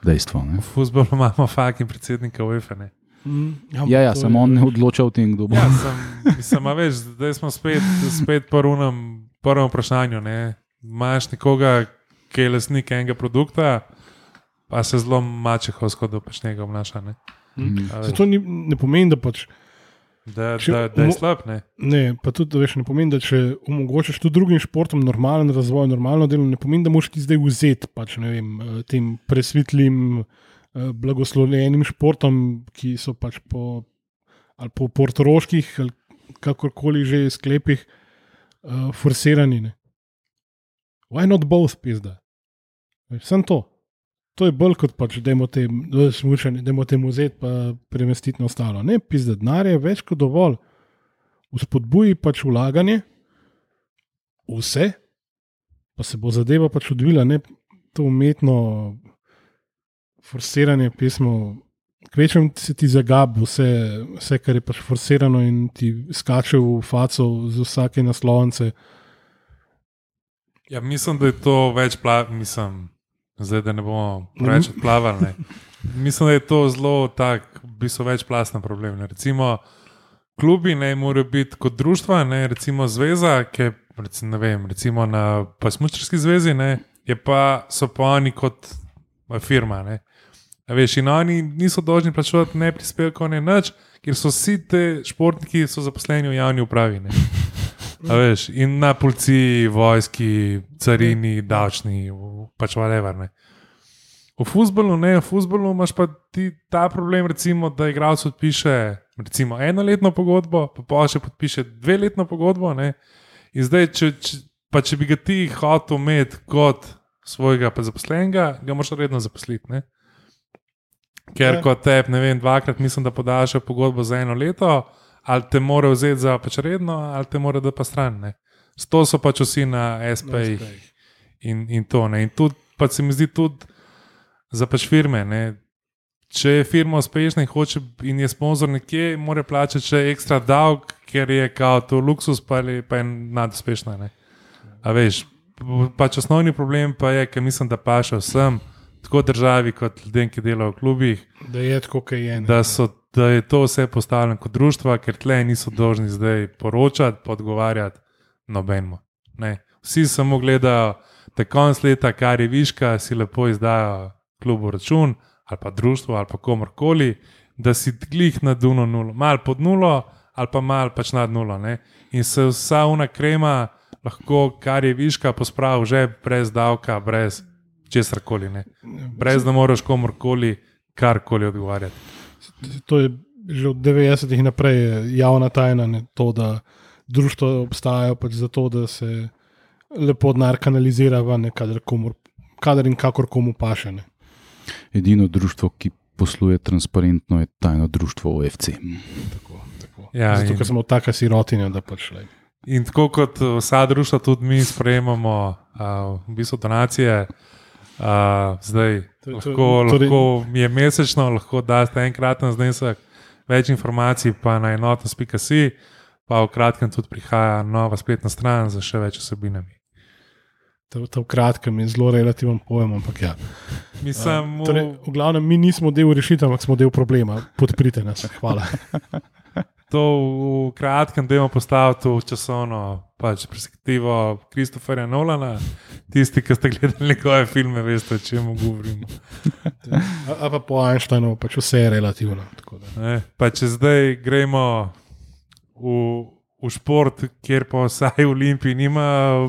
dejstvo. Ne. V futbolu imamo fakin predsednika UEFA. Ne. Mm, Ja, ja to samo on ne odloča o tem, kdo bo. Ja, sem, mislim, a veš, zdaj smo spet, spet po unem prvem vprašanju. Ne. Imaš nekoga, ki je lastnik enega produkta, pa se zelo mačehovsko do pač njega obnaša. Ne. Mm. Zato ni, ne pomeni, da pač. Da, Če da, da je slab. Ne. Ne, pa tudi, veš, ne pomeni, da če omogočaš tudi drugim športom normalen razvoj, normalno delo, ne pomeni, da moš ti zdaj vzeti pač, vem, eh, tem presvetlim, eh, blagoslovljenim športom, ki so pač po, ali po portoroških ali kakorkoli že sklepih uh, forsirani. Ne. Why not both, pizda? Sem to. To je bolj kot pač, da imamo tem vzeti, pa premestiti na ostalo. Ne, pizda, denar je več kot dovolj. Vzpodbuji pač vlaganje, vse, pa se bo zadeva pač odvila, ne to umetno forsiranje pismo. Kvečem se ti zagabi vse, vse, kar je pač forsirano in ti skače v faco z vsake naslovnice. Ja, mislim, da je to več plav, mislim, zdaj da ne bomo preveč odplavali. Ne. Mislim, da je to zelo tak, v bistvu večplasten problem. Ne. Recimo, klubi ne morejo biti kot društva, ne, recimo zveza, ki ne vem, recimo na Smučarski zvezi, ne, je pa, so pa oni kot eh, firma. Ne. A Veš, in oni niso dolžni plačevati ne prispevkov, ne nič, ker so vsi ti športniki so zaposleni v javni upravi. Ne. A Veš, in na policiji, vojski, carini, davčni, v- pač whatever. Ne. V futbolu, ne, v futbolu imaš pa ti ta problem, recimo, da igralec podpiše recimo, enoletno pogodbo, pa pa še podpiše dveletno pogodbo. Ne. In zdaj, če, če, pa če bi ga ti hotel imeti kot svojega zaposlenega, ga moraš redno zaposliti. Ne. Ker Ja. kot te, ne vem, dvakrat mislim, da podaljša pogodbo za eno leto, ali te mora vzeti za pač redno, ali te mora da pa stran. Ne. To so pač vsi na SP-jih in, in to. Ne. In tudi, pač se mi zdi tudi za pač firme. Ne. Če je firma uspešna in hoče in je sponzor nekje, mora plačati še ekstra davek, ker je kao to luksus, pa je, pa je naduspešna. Ne. A veš, pač osnovni problem pa je, ker mislim, da paše vsem, tako državi kot ljudem, ki delajo v klubih, Da je tako, kot je. ne. da, so, da je to vse postavljeno kot društva, ker tle niso dolžni zdaj poročati, pa odgovarjati nobenemu. Ne. Vsi samo gledajo, da konc leta, kar je viška, si lepo izdajo klubu račun ali pa društvo ali pa komorkoli, da si glih na duno nulo, mal pod nulo ali pa mal pač nad nulo. Ne. In se vsa una krema lahko, kar je viška, pospravi že brez davka, brez česar koli. Brez da moraš komorkoli karkoli odgovarjati. To je že od 90-ih naprej javna tajna, ne, to, da društva obstajajo pač zato, da se lepo denar kanalizira ven, kadar, komur, kadar in kakor komu paše. Ne. Edino društvo, ki posluje transparentno, je tajno društvo OFC. Tako, tako. Ja, zato, in- ker smo taka sirotinja, da pač le. In tako kot vsa društva, tudi mi sprejemamo uh, v bistvu donacije. Uh, zdaj, To- to- lahko, torej- lahko je mesečno, lahko daste enkraten znesek, več informacij pa na enotnost.si, pa v kratkem tudi prihaja nova spletna stran z še več vsebinami. To, to v kratkem je zelo relativen pojem, ampak ja. Mislim, Torej, v, glavnem, mi nismo del rešitve, ampak smo del problema. Podprite nas. Hvala. to v kratkem delu postaviti v časovno pač, perspektivo Kristoferja Nolana. Tisti, ki ste gledali njegove filme, veste, o čem govorimo. A, a pa po Einsteinu, pač vse je relativno. tako. Ne, pa če zdaj gremo v, v šport, kjer pa vsaj v Olimpiji nima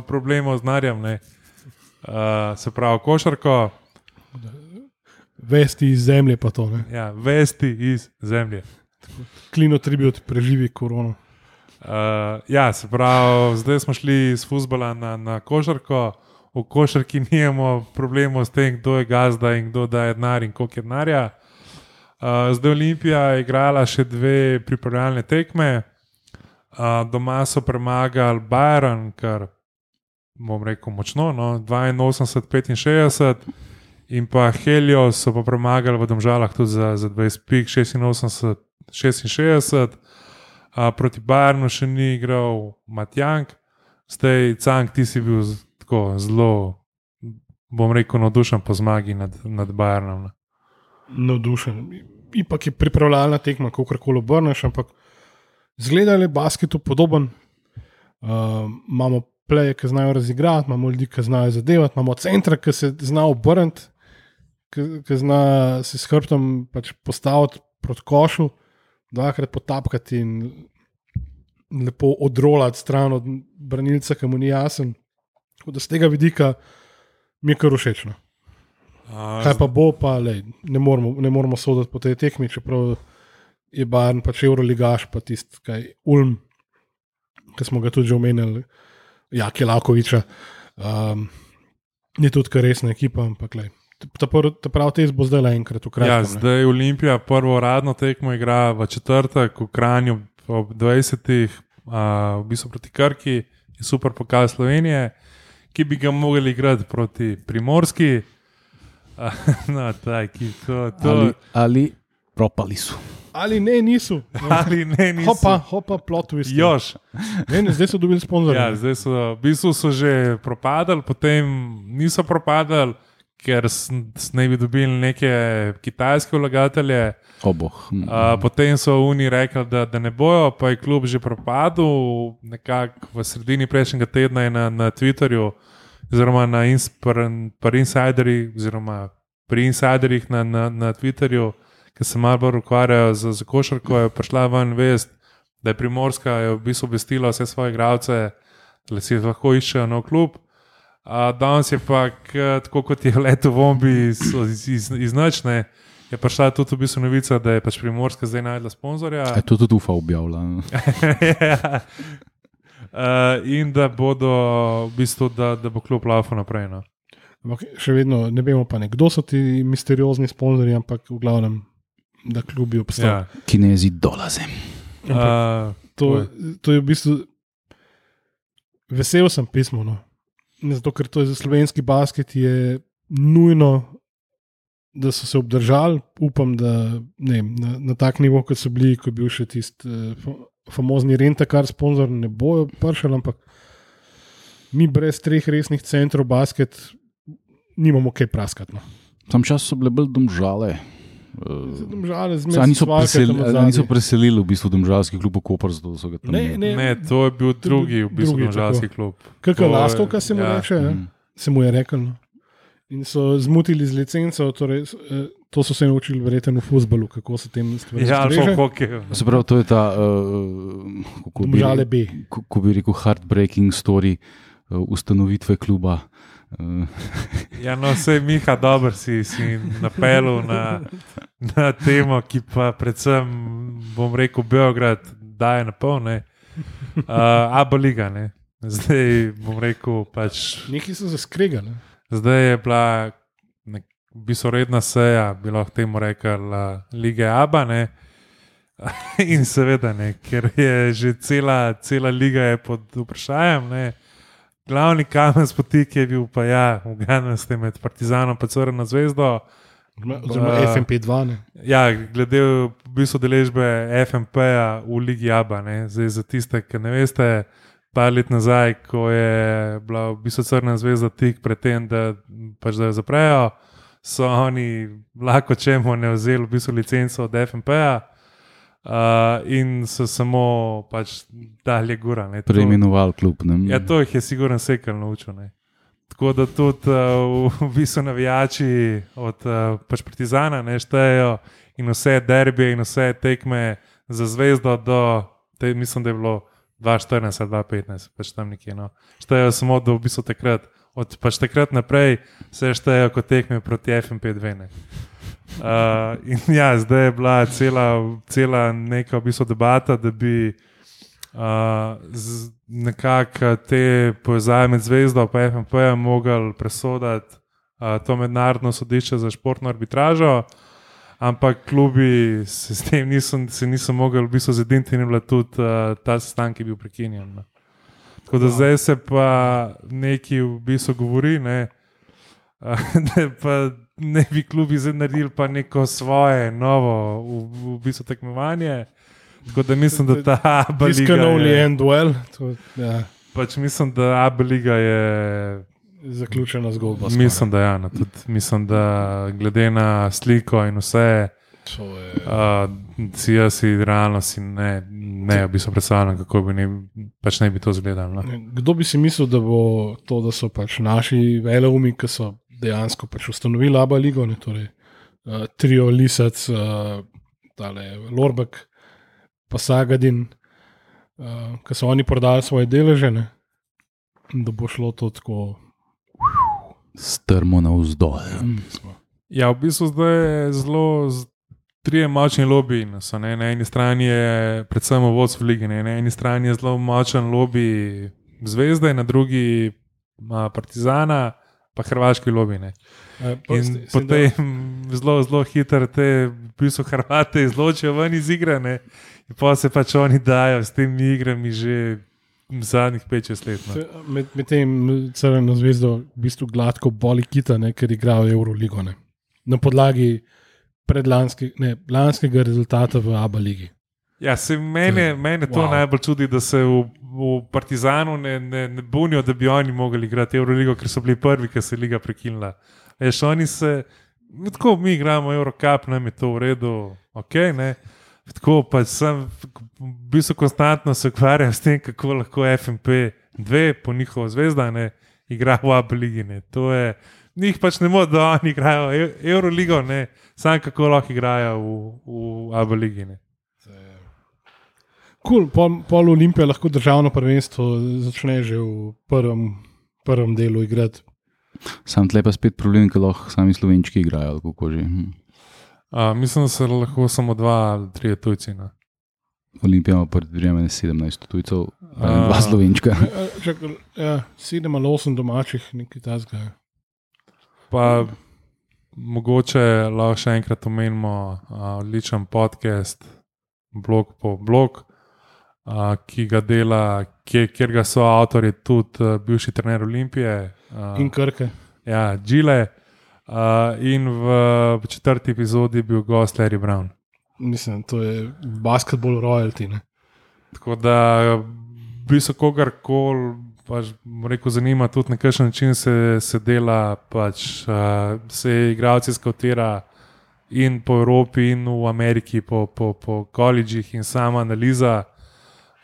problemov z narjem, ne. uh, se pravi košarko, Vesti iz zemlje pa to. Ne. ja, vesti iz zemlje. Klino tribut preživi korono. Uh, ja, se pravi, zdaj smo šli iz futbola na, na košarko. V košarki nimamo problemov s tem, kdo je gazda in kdo daje denar in koliko je denarja. Uh, zdaj Olimpija je igrala še dve pripravljalne tekme, uh, doma so premagali Bayern, kar bom rekel močno, no, 82-65, in pa Helios so pa premagali v Domžalah tudi za, za 20 pik, 86-66, uh, proti Bayernu še ni igral Matjank, zdaj Cank, ti si bil tako zelo, bom rekel, navdušen po zmagi nad, nad Bayernom. ne. navdušen. Ipak je pripravljalna tekma, kako koli obrneš, ampak zgleda je basketu podoben. Uh, imamo pleje, ki znajo razigrati, imamo ljudi, ki znajo zadevati, imamo centra, ki se zna obrniti, ki, ki zna se s hrbtom pač postaviti proti košu, dvakrat potapkati in lepo odrolati stran od branilca, ki mu ni jasen. Tako da z tega vidika mi je kar všečno. Uh, Kaj pa bo, pa lej, ne, moramo, ne moramo soditi po tej tekmi, čeprav je Barn pač Euroligaš, pa tisti, kaj Ulm, ki smo ga tudi že omenili, Jaki Lakoviča. Um, je tudi kar resna ekipa, ampak lej, ta, prv- ta prav test bo zdaj le enkrat v Ja, kratkem. ne. zdaj Olimpija prvo uradno tekmo igra v četrtek v Kranju ob 20. Uh, v bistvu proti Krki je super pokaz Slovenije, ki bi ga mogli igrati proti Primorski. No, ta ekip, to, to, Ali, ali propali so. Ali ne, niso. ali ne, niso. Hopa, hopa, plot twist. Jož. Ne, ne, zdaj so dobili sponzorja. Ja, zdaj so, v bistvu so že propadali, potem niso propadali, ker naj bi dobili neke kitajske vlagatelje. Oboh. Uh, potem so oni rekli, da, da ne bojo, pa je klub že propadel. Nekako v sredini prejšnjega tedna je na, na Twitterju, oziroma na ins, insiderjih, oziroma pri insiderjih na, na, na Twitterju, ki se malo bolj ukvarjajo z, z košarko, je prišla ven vest, da je Primorska je v bistvu obvestila vse svoje igralce, da si lahko iščejo nov klub. Uh, danes je pa, k, tako kot je leto v bombi iz, iz, iz, iz nočne, je prišla tudi v bistvu novica, da je pač Primorska zdaj najdla sponzorja. Je to tudi UFA objavila. Ja. uh, in da bodo, v bistvu, da, da bo klub laufal naprej. No. Ampak še vedno ne vemo, pa ne, kdo so ti misteriozni sponzorji, ampak v glavnem, da klubi obstajajo. Ja. Kinezi dolaze. Uh, To, to je v bistvu vesel sem pismo. No. Zato, ker to je za slovenski basket je nujno, da so se obdržali. Upam, da ne, na, na tak nivo, kot so bili, ko je bil še tisti eh, fa- famozni Rentakar sponzor, ne bojo pršali, ampak mi brez treh resnih centrov basket nimamo kaj praskati. No. Tam čas so bile bolj domžale. Žal, Saj niso, presel, ali niso preselili v bistvu domžalski klub v Koper, zato so ga tam Ne, ne, ne, to je bil drugi, v bistvu, drugi, državski klub. Kako To je- lastovka se mu ja. reče. Mhm. se mu je rekel. No. In so zmotili z licenco, torej, eh, to so se naučili verjetno v futbalu, kako se tem stvari Ja, ali pa v hokeju. Se pravi, to je ta, uh, kako, bi, Domžale B. ko, ko bi rekel, heartbreaking story uh, ustanovitve kluba. Ja, no, vse Miha, dobro si, si napelil na, na temo, ki pa predvsem, bom rekel, Beograd daje na polne. Uh, Aba liga, ne. Zdaj bom rekel, pač Neki so zaskregali. Zdaj je bila nek, v bistvu redna seja, bi lahko temu rekel, lige Aба. Ne? In seveda, ne, ker je že cela, cela liga je pod vprašanjem. Ne? Glavni kamen spotik je bil pa ja, v Ganosti med Partizanom in Crno zvezdo. Oziroma Ba- FMP2. Ne. Ja, glede v bistvu deležbe FMP-ja v Ligi Aba, ne? zdaj za tiste, ki ne veste, par let nazaj, ko je bila v bistvu Crna zvezda tik pred tem, da, pač da jo zaprejo, so oni lahko čemu ne vzeli v bistvu licenco od FMP-ja. Uh, in so samo pač dalje. To- preimenoval klub. Ne? Ja, to jih je sigurno sekal naučil. Ne. Tako da tudi uh, v bistvu navijači od uh, pač Partizana ne štejejo in vse derbije in vse tekme za zvezdo do, te, mislim, da je bilo 2014 ali 2015, pač tam nekje. No. Štejejo samo do v bistvu takrat. Od pač takrat naprej se štejejo kot tekme proti FMP2. Ne. Uh, in ja, zdaj je bila cela, cela neka v bistvu debata, da bi uh, nekako te povezave med zvezdo in FMP-jem mogli presoditi uh, to mednarodno sodišče za športno arbitražo. Ampak klubi se s tem niso, se niso mogli v bistvu zediniti in je bila tudi uh, ta sestanek je bil prekinjen. No. Tako da zdaj se pa nekaj v bistvu govori, ne, uh, da pa ne bi klubi zdaj naredili pa neko svoje novo v, v bistvu tekmovanje. Tako da mislim, da ta This liga can only je, end well. To, ja, pač mislim, da ABA liga je zaključena zgodba. skoraj. Mislim, da, ja, no, tudi, mislim, da glede na sliko in vse, uh, si jaz si realno si ne, ne v bistvu predstavljam, kako bi ne, pač ne bi to izgledalo. No. Kdo bi si mislil, da bo to, da so pač naši veleumi, ki so dejansko pač ustanovili Abu Leigo, ne, torej uh, trio Lisac, uh, tale Lorbek, pa Sagadin, uh, ki so oni prodali svoje deleže, ne, da bo šlo to tako. Strmo na vzdolj. Ja, v bistvu zdaj je zelo. Trije močni lobiji? Na eni strani je predvsem vodstvo lige, ne? na eni strani je zelo močen lobby zvezde, na drugi ima Partizana, pa hrvaški lobby. Ne? Uh, In potem zelo, zelo hitro te bistvu Hrvate izločijo ven iz igre, in pa se pač oni dajo s temi igrami že zadnjih 5-6 let. No. Med, med tem crveno zvezdo v bistvu gladko boli kita, ne, ker igrajo Euroligo. Ne. Na podlagi predlanske, ne, lanskega rezultata v Abu Leigi. Ja, se mene, mene to Wow. najbolj čudi, da se v, v Partizanu ne, ne, ne bunijo, da bi oni mogli igrati Euroligo, ker so bili prvi, ki se je liga prekinila. Veš, oni se, no, tako mi igramo Eurocup, nam je to v redu, ok. Ne? Tako pa sem v bistvu konstantno se ukvarjal s tem, kako lahko FMP 2, po njihovo zvezda, ne, igra v je, njih pač ne more, da oni igrajo Eu- Euroligo, ne, sam kako lahko igrajo v, v Abu Ne. Cool, pol, pol Olimpije lahko državno prvenstvo začne že v prvem, prvem delu igrati. Sam tle pa spet problem, ker lahko sami slovenčki igrajo. ali kako že. Hm. Uh, mislim, da so lahko samo dva ali tri tujci. No. Olimpija ima predvidevane 17 tujcev, A. dva slovenčka. Čakaj, Ja, sedem ali osem domačih, nekaj tasga. Pa mogoče lahko še enkrat omenimo odličen podcast, blog po blog, uh, ki ga dela, kjer, kjer ga so avtori tudi uh, bivši trener Olimpije. Uh, In krke. ja, Džile. Uh, in v, četrti epizodi je bil gost Larry Brown. Mislim, to je basketball royalty. Ne? Tako da, v bistvu, kogarkoli, pač, rekel, zanima tudi na kakšen način se, se dela, pač, uh, se igralci skautira in po Evropi, in v Ameriki, po, po, po koledžih, in sama analiza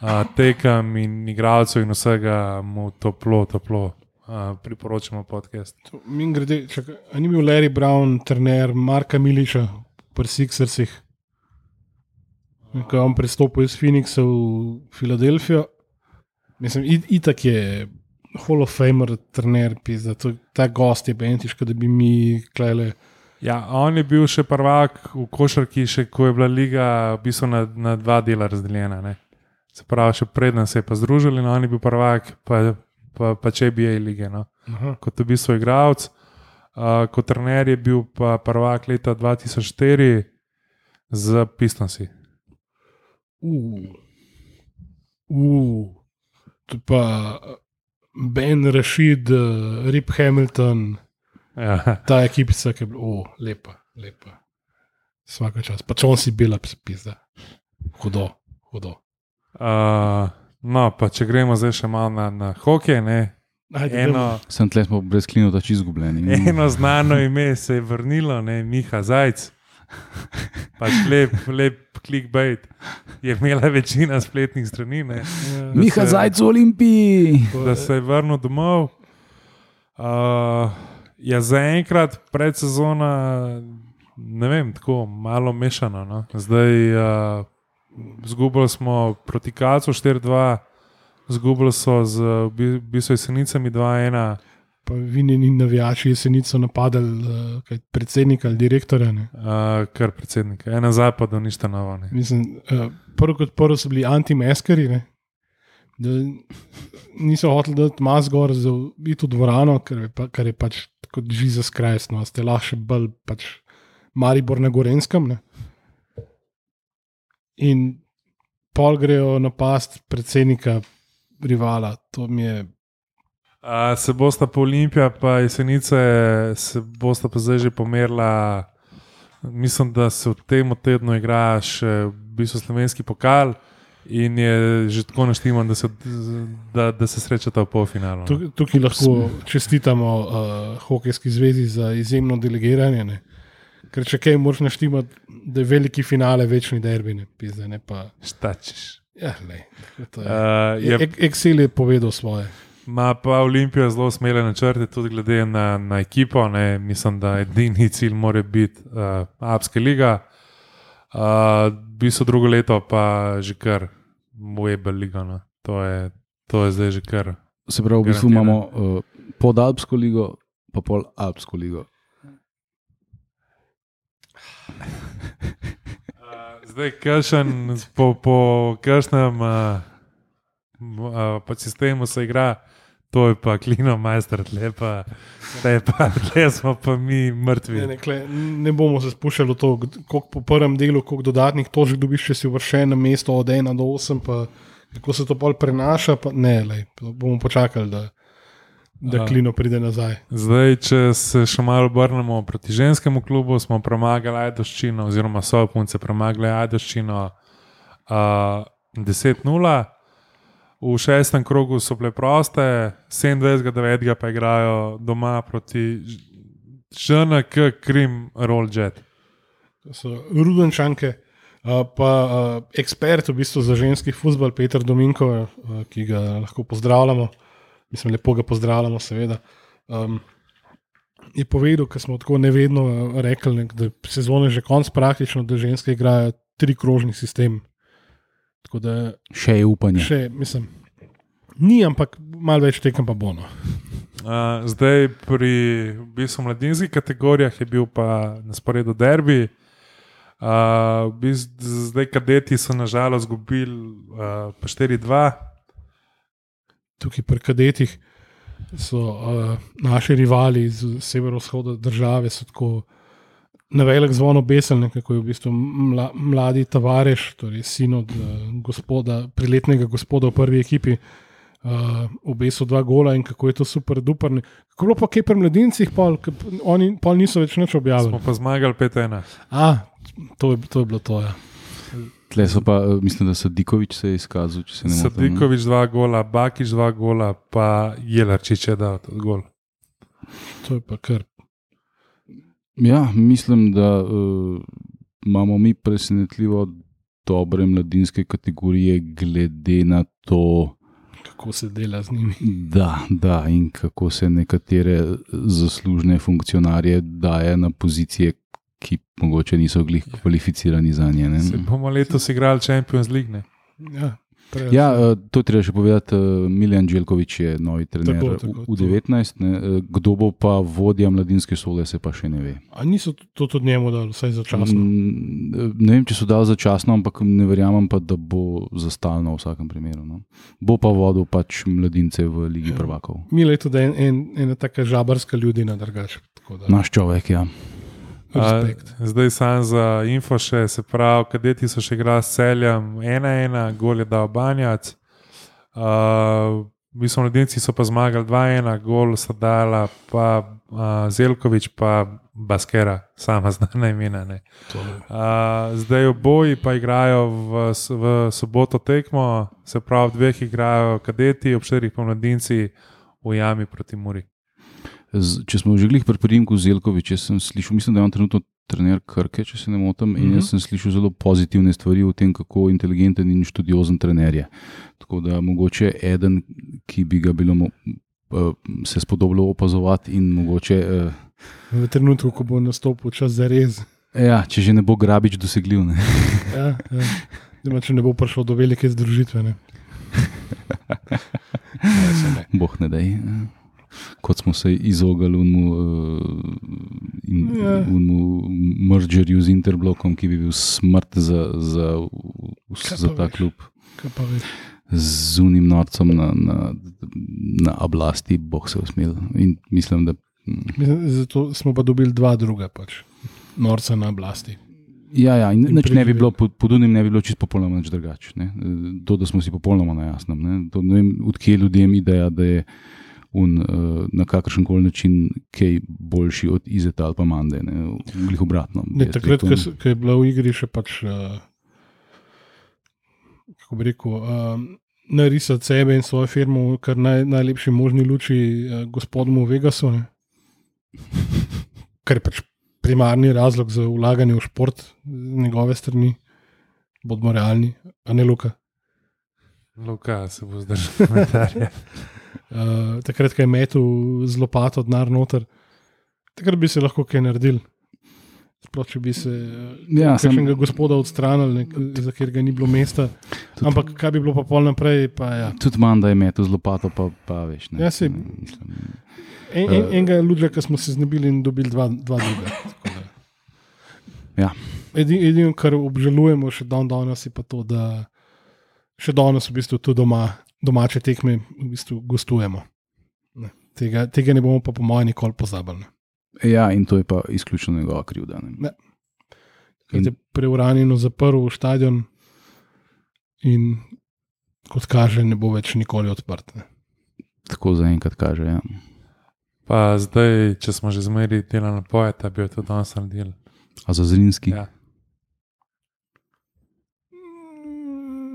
uh, tekem in igralcev in vsega mu toplo, toplo. Uh, priporočamo podcast. Mi grede, čakaj, a ni bil Larry Brown, trener Marka Miliča pri Sixersih, ko je on prestopil iz Phoenixa v Filadelfijo. Mislim, it- itak je Hall of Famer, trener, pizda, to, ta gost je bentiš, da bi mi klele. Ja, on je bil še prvak v košarki, še ko je bila liga v bistvu na, na dva dela razdeljena. Ne? Se pravi, še preden se je pa združili, no, on je bil prvak, pa, pa, pa če bi je lige, no? Aha. kot v bistvu igralec. Uh, kot trener je bil pa prvak leta 2004 z Pistonsi. Uh. Uh. To je pa Ben Rashid, uh, Rip Hamilton, Ja. ta ekipica, ki je bila, uh, lepa, lepa. Vsaka čas, pa če on si bila, pisa. Hudo, hudo. Uh, no, pa če gremo zdaj še malo na, na hokej, ne. Ajde, Eno, Sem tle smo brez klinota čisto izgubljeni. eno znano ime se je vrnilo, ne, Miha Zajc. Pač lep, lep clickbait. Je imela večina spletnih strani, ne, dajmo. Miha se- Zajc v Olimpiji. da se je vrnil domov. Uh, ja, zaenkrat predsezona, ne vem, tako malo mešano. No. Zdaj, uh, zgubili smo proti Kacu 4-2, zgubili so z v bi- v bistvu jesenicami 2-1. Pa vinjeni navijači jesenico napadali uh, kaj, predsednika ali direktorja. ne. Uh, kar predsednik, ena zapad, ništa novo. Ne. Mislim, uh, prvo kot prvo so bili anti-maskari, ne, Da niso hoteli dati mas gor za iti v dvorano, ker je, pa, ker je pač kot Jezus Krist, no, ste lahko še bolj pač Maribor na Gorenskem. Ne? In pol grejo na past predsednika rivala. To mi je A, se bosta pa Olimpija, pa jesenice, se bosta pa zdaj že pomerila. Mislim, da se v tem tednu igra še v bistvu slovenski pokal in je že tako naštiman, da se, da, da se srečata v polfinalu. no. Tuk- Tukaj lahko čestitamo uh, Hokejski zvezi za izjemno delegiranje. Ne? Ker če kaj moraš naštimati, da je veliki finale, večni derbi, ne pizde, ne pa. Štačiš. Ja, lej, to je. Uh, je, Ek- Excel je povedal svoje. Ma pa Olimpija zelo smele načrte, tudi glede na, na ekipo. Ne. Mislim, da edini cilj mora biti uh, Alpska liga. Uh, v bistvu drugo leto pa že kar Weber liga. No. To, je, to je zdaj že kar. Se pravi, v bistvu imamo uh, podalpsko ligo, pa pol alpsko ligo. Uh, zdaj, kršen, po, po kršnem uh, uh, pa sistemu se igra, to je pa klino, majster, tle pa, tle pa, tle smo pa mi mrtvi. Ne, ne, kle, ne bomo se spuščali v to, koliko po prvem delu, koliko dodatnih točk dobiš, če si uvrščen na mesto od 1 do 8, pa kako se to pol prenaša. Pa, ne, lej, bomo počakali, da, da klino pride nazaj. Zdaj, če se še malo obrnemo proti ženskemu klubu, smo premagali Ajdoščino, oziroma so punce premagali Ajdoščino uh, 10-0. V šestem krogu so bile proste, 27-9 pa igrajo doma proti ŽNK Krim Rolljet. To so Rudenčanke, uh, pa uh, ekspert v bistvu za ženski futbol, Petr Dominko, uh, ki ga lahko pozdravljamo, mislim, lepo ga pozdravljamo, seveda. Um, je povedal, ker smo tako nevedno uh, rekli, ne, da sezone že konc praktično, da ženske igrajo tri krožni sistem. Tako da Še je upanje. še, mislim, ni, ampak malo več tekem pa bono. Uh, zdaj pri v bistvu mladinskih kategorijah je bil pa na sporedu derbi. Uh, v bistvu, zdaj kadeti so nažalost izgubili uh, pa 4-2. Tukaj pri kadetih so uh, naši rivali iz severovzhoda države so tako na velik zvon obeselni, kako je v bistvu mla, mladi tavareš, torej sin od uh, gospoda, priletnega gospoda v prvi ekipi. Uh, obesil dva gola in kako je to super, duper. Kako je bilo pa kaj pri mladincih, pol, oni pol niso več nič objavili. Smo pa zmagali 5-1. A, to je, to je bilo to. Ja. Tle so pa, eh, mislim, da Sadikovič se je izkazal, če se ne motim. Sadikovič dva gola, Bakič dva gola, pa Jelarčič je dal ta gol. To je pa kar. Ja, mislim, da uh, imamo mi presenetljivo dobre mladinske kategorije, glede na to, Kako se dela z njimi. da, da in kako se nekatere zaslužne funkcionarje daje na pozicije, ki mogoče niso glih kvalificirani za nje. ne. Se bomo letos igrali Champions League. Ne? Ja, prej- Ja, eh, to treba še povedati. eh, Miljan Dželkovič je novi trener Tako, tako, v 19. ne, eh, Kdo bo pa vodja mladinske šole, se pa še ne ve. A niso to tudi njemu dali, vsaj začasno? Mm, Ne vem, če so dali začasno, ampak ne verjamem pa, da bo za stalno v vsakem primeru. No. Bo pa vodil pač mladince v Ligi Ja. prvakov. Mila je tudi en, en, ena taka žabarska ljudina, drugače. tako da, Naš človek, ja. A, Respekt. zdaj sam za info še, se pravi, kadeti so še igrali s celjem 1-1, gol je dal Banjac. Uh, Mi smo mladinci so pa zmagali 2-1, gol sta dala pa uh, Zelkovič, pa Baskera, sama znana imena. ne. Uh, zdaj oboji pa igrajo v, v soboto tekmo, se pravi, dveh igrajo kadeti, ob štirih pa mladinci v jami proti Muri. Če smo že glih pri primku Zelkovič, jaz sem slišal, mislim, da je on trenutno trener Krke, če se ne motim, in jaz sem slišal zelo pozitivne stvari o tem, kako inteligenten in študiozen trener je. Tako da mogoče eden, ki bi ga bilo eh, se spodobilo opazovati in mogoče, eh, V trenutku, ko bo nastopil čas za res. ja, če že ne bo grabič dosegljiv. Ne. Ja, ja. Zdaj, če ne bo prišlo do velike združitve. Ne. Se ne. Boh ne daj. Eh. Kot smo se izogali unmu, uh, in, Ja. unmu mergerju z Interblokom, ki bi bil smrt za, za, Kaj za ta klub. Z unim norcem na, na, na oblasti, boh se usmil. In mislim, da. mm, Mislim, Zato smo pa dobili dva druga, pač. norca na oblasti. Ja, ja, in In ne bi bilo, pod, unim ne bi bilo čisto popolnoma drugače. To, da smo si popolnoma na jasnem. Ne, to, ne vem, odkje je ljudem ideja, da je un, uh, na kakršen koli način kaj boljši od Izeta ali pa Mande. Ne, Glih obratno. Ne, takrat, ko je bila v igri še pač, uh, kako bi rekel, uh, narisati sebe in svojo firmo v kar naj, najlepši možni luči uh, gospodu Vegasu, ne? kar je pač primarni razlog za vlaganje v šport z njegove strani. Bodimo realni, a ne Luka. Luka se bo zdržal komentarja. Uh, takrat, ko je metel z lopato denar noter, takrat bi se lahko kaj naredil. Sploh, če bi se Ja, ja, sem- kakšnega gospoda odstranili, ne, za katerega ni bilo mesta. Tudi- Ampak kaj bi bilo pa pol naprej, pa ja. Tudi Manda je metel z lopato, pa, pa veš. Ne, Ja, ne, mislim, En, en, enega ludja, ki smo se znebili in dobili dva, dva druga. da. Ja. Edi- Edino, kar obžalujemo še dan danes, je pa to, da še danes v bistvu tu doma, domače tekme v bistvu gostujemo. Ne. Tega, tega ne bomo pa po mojem nikoli pozabili. ne. ja, in to je pa izključno njegova krivda. Ne. Ker je preuranjeno zaprl stadion in kot kaže, ne bo več nikoli odprt. Ne. Tako zaenkrat kaže. Ja. Pa zdaj, če smo že zmeri delali na pojeta, bi tudi danes naredili. A za Zrinski. Ja.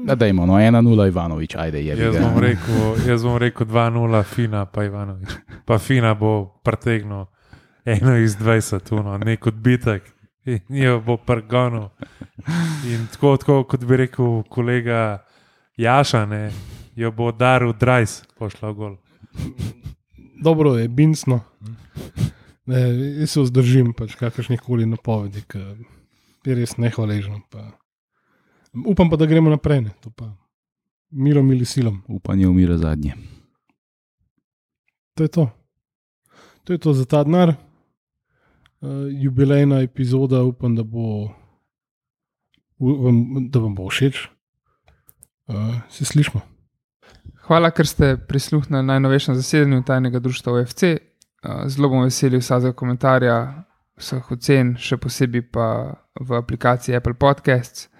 Da, dajmo, no, 1-0 Ivanovič, ajde, je Jaz bom rekel, jaz bom rekel 2-0, Fina pa Ivanovič. Pa Fina bo pretegnil eno iz 20, uno, nek odbitek in jo bo prgonil. In tako, tako kot bi rekel kolega Jaša, ne, jo bo daril Drajs, pošla v gol. Dobro je, binsno. Ne, jaz se vzdržim pač kakršnih koli napovedi, ki je res nehvaležno. Pa. Upam pa, da gremo naprej. Ne, to pa milom ali silom. Upanje umira zadnje. To je to. To je to za ta denar. Uh, jubilejna epizoda, upam, da bo, vam, da vam bo všeč. Uh, se slišmo. Hvala, ker ste prisluhnili najnovejšemu zasedanju tajnega društva OFC. Uh, Zelo bom vesel vsakega komentarja, vseh ocen, še posebej pa v aplikaciji Apple Podcasts.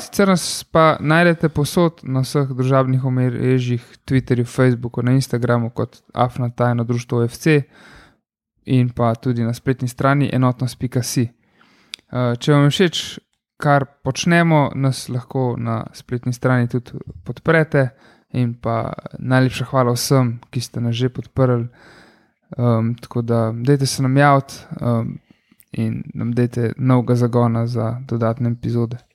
Sicer nas pa najdete posod na vseh družabnih omrežjih, Twitterju, Facebooku, na Instagramu kot Afna tajno društvo OFC in pa tudi na spletni strani enotnost.si. Uh, Če vam je všeč, kar počnemo, nas lahko na spletni strani tudi podprete. In pa najlepša hvala vsem, ki ste nas že podprli. Um, tako da, dajte se nam javiti um, in nam dajte novega zagona za dodatne epizode.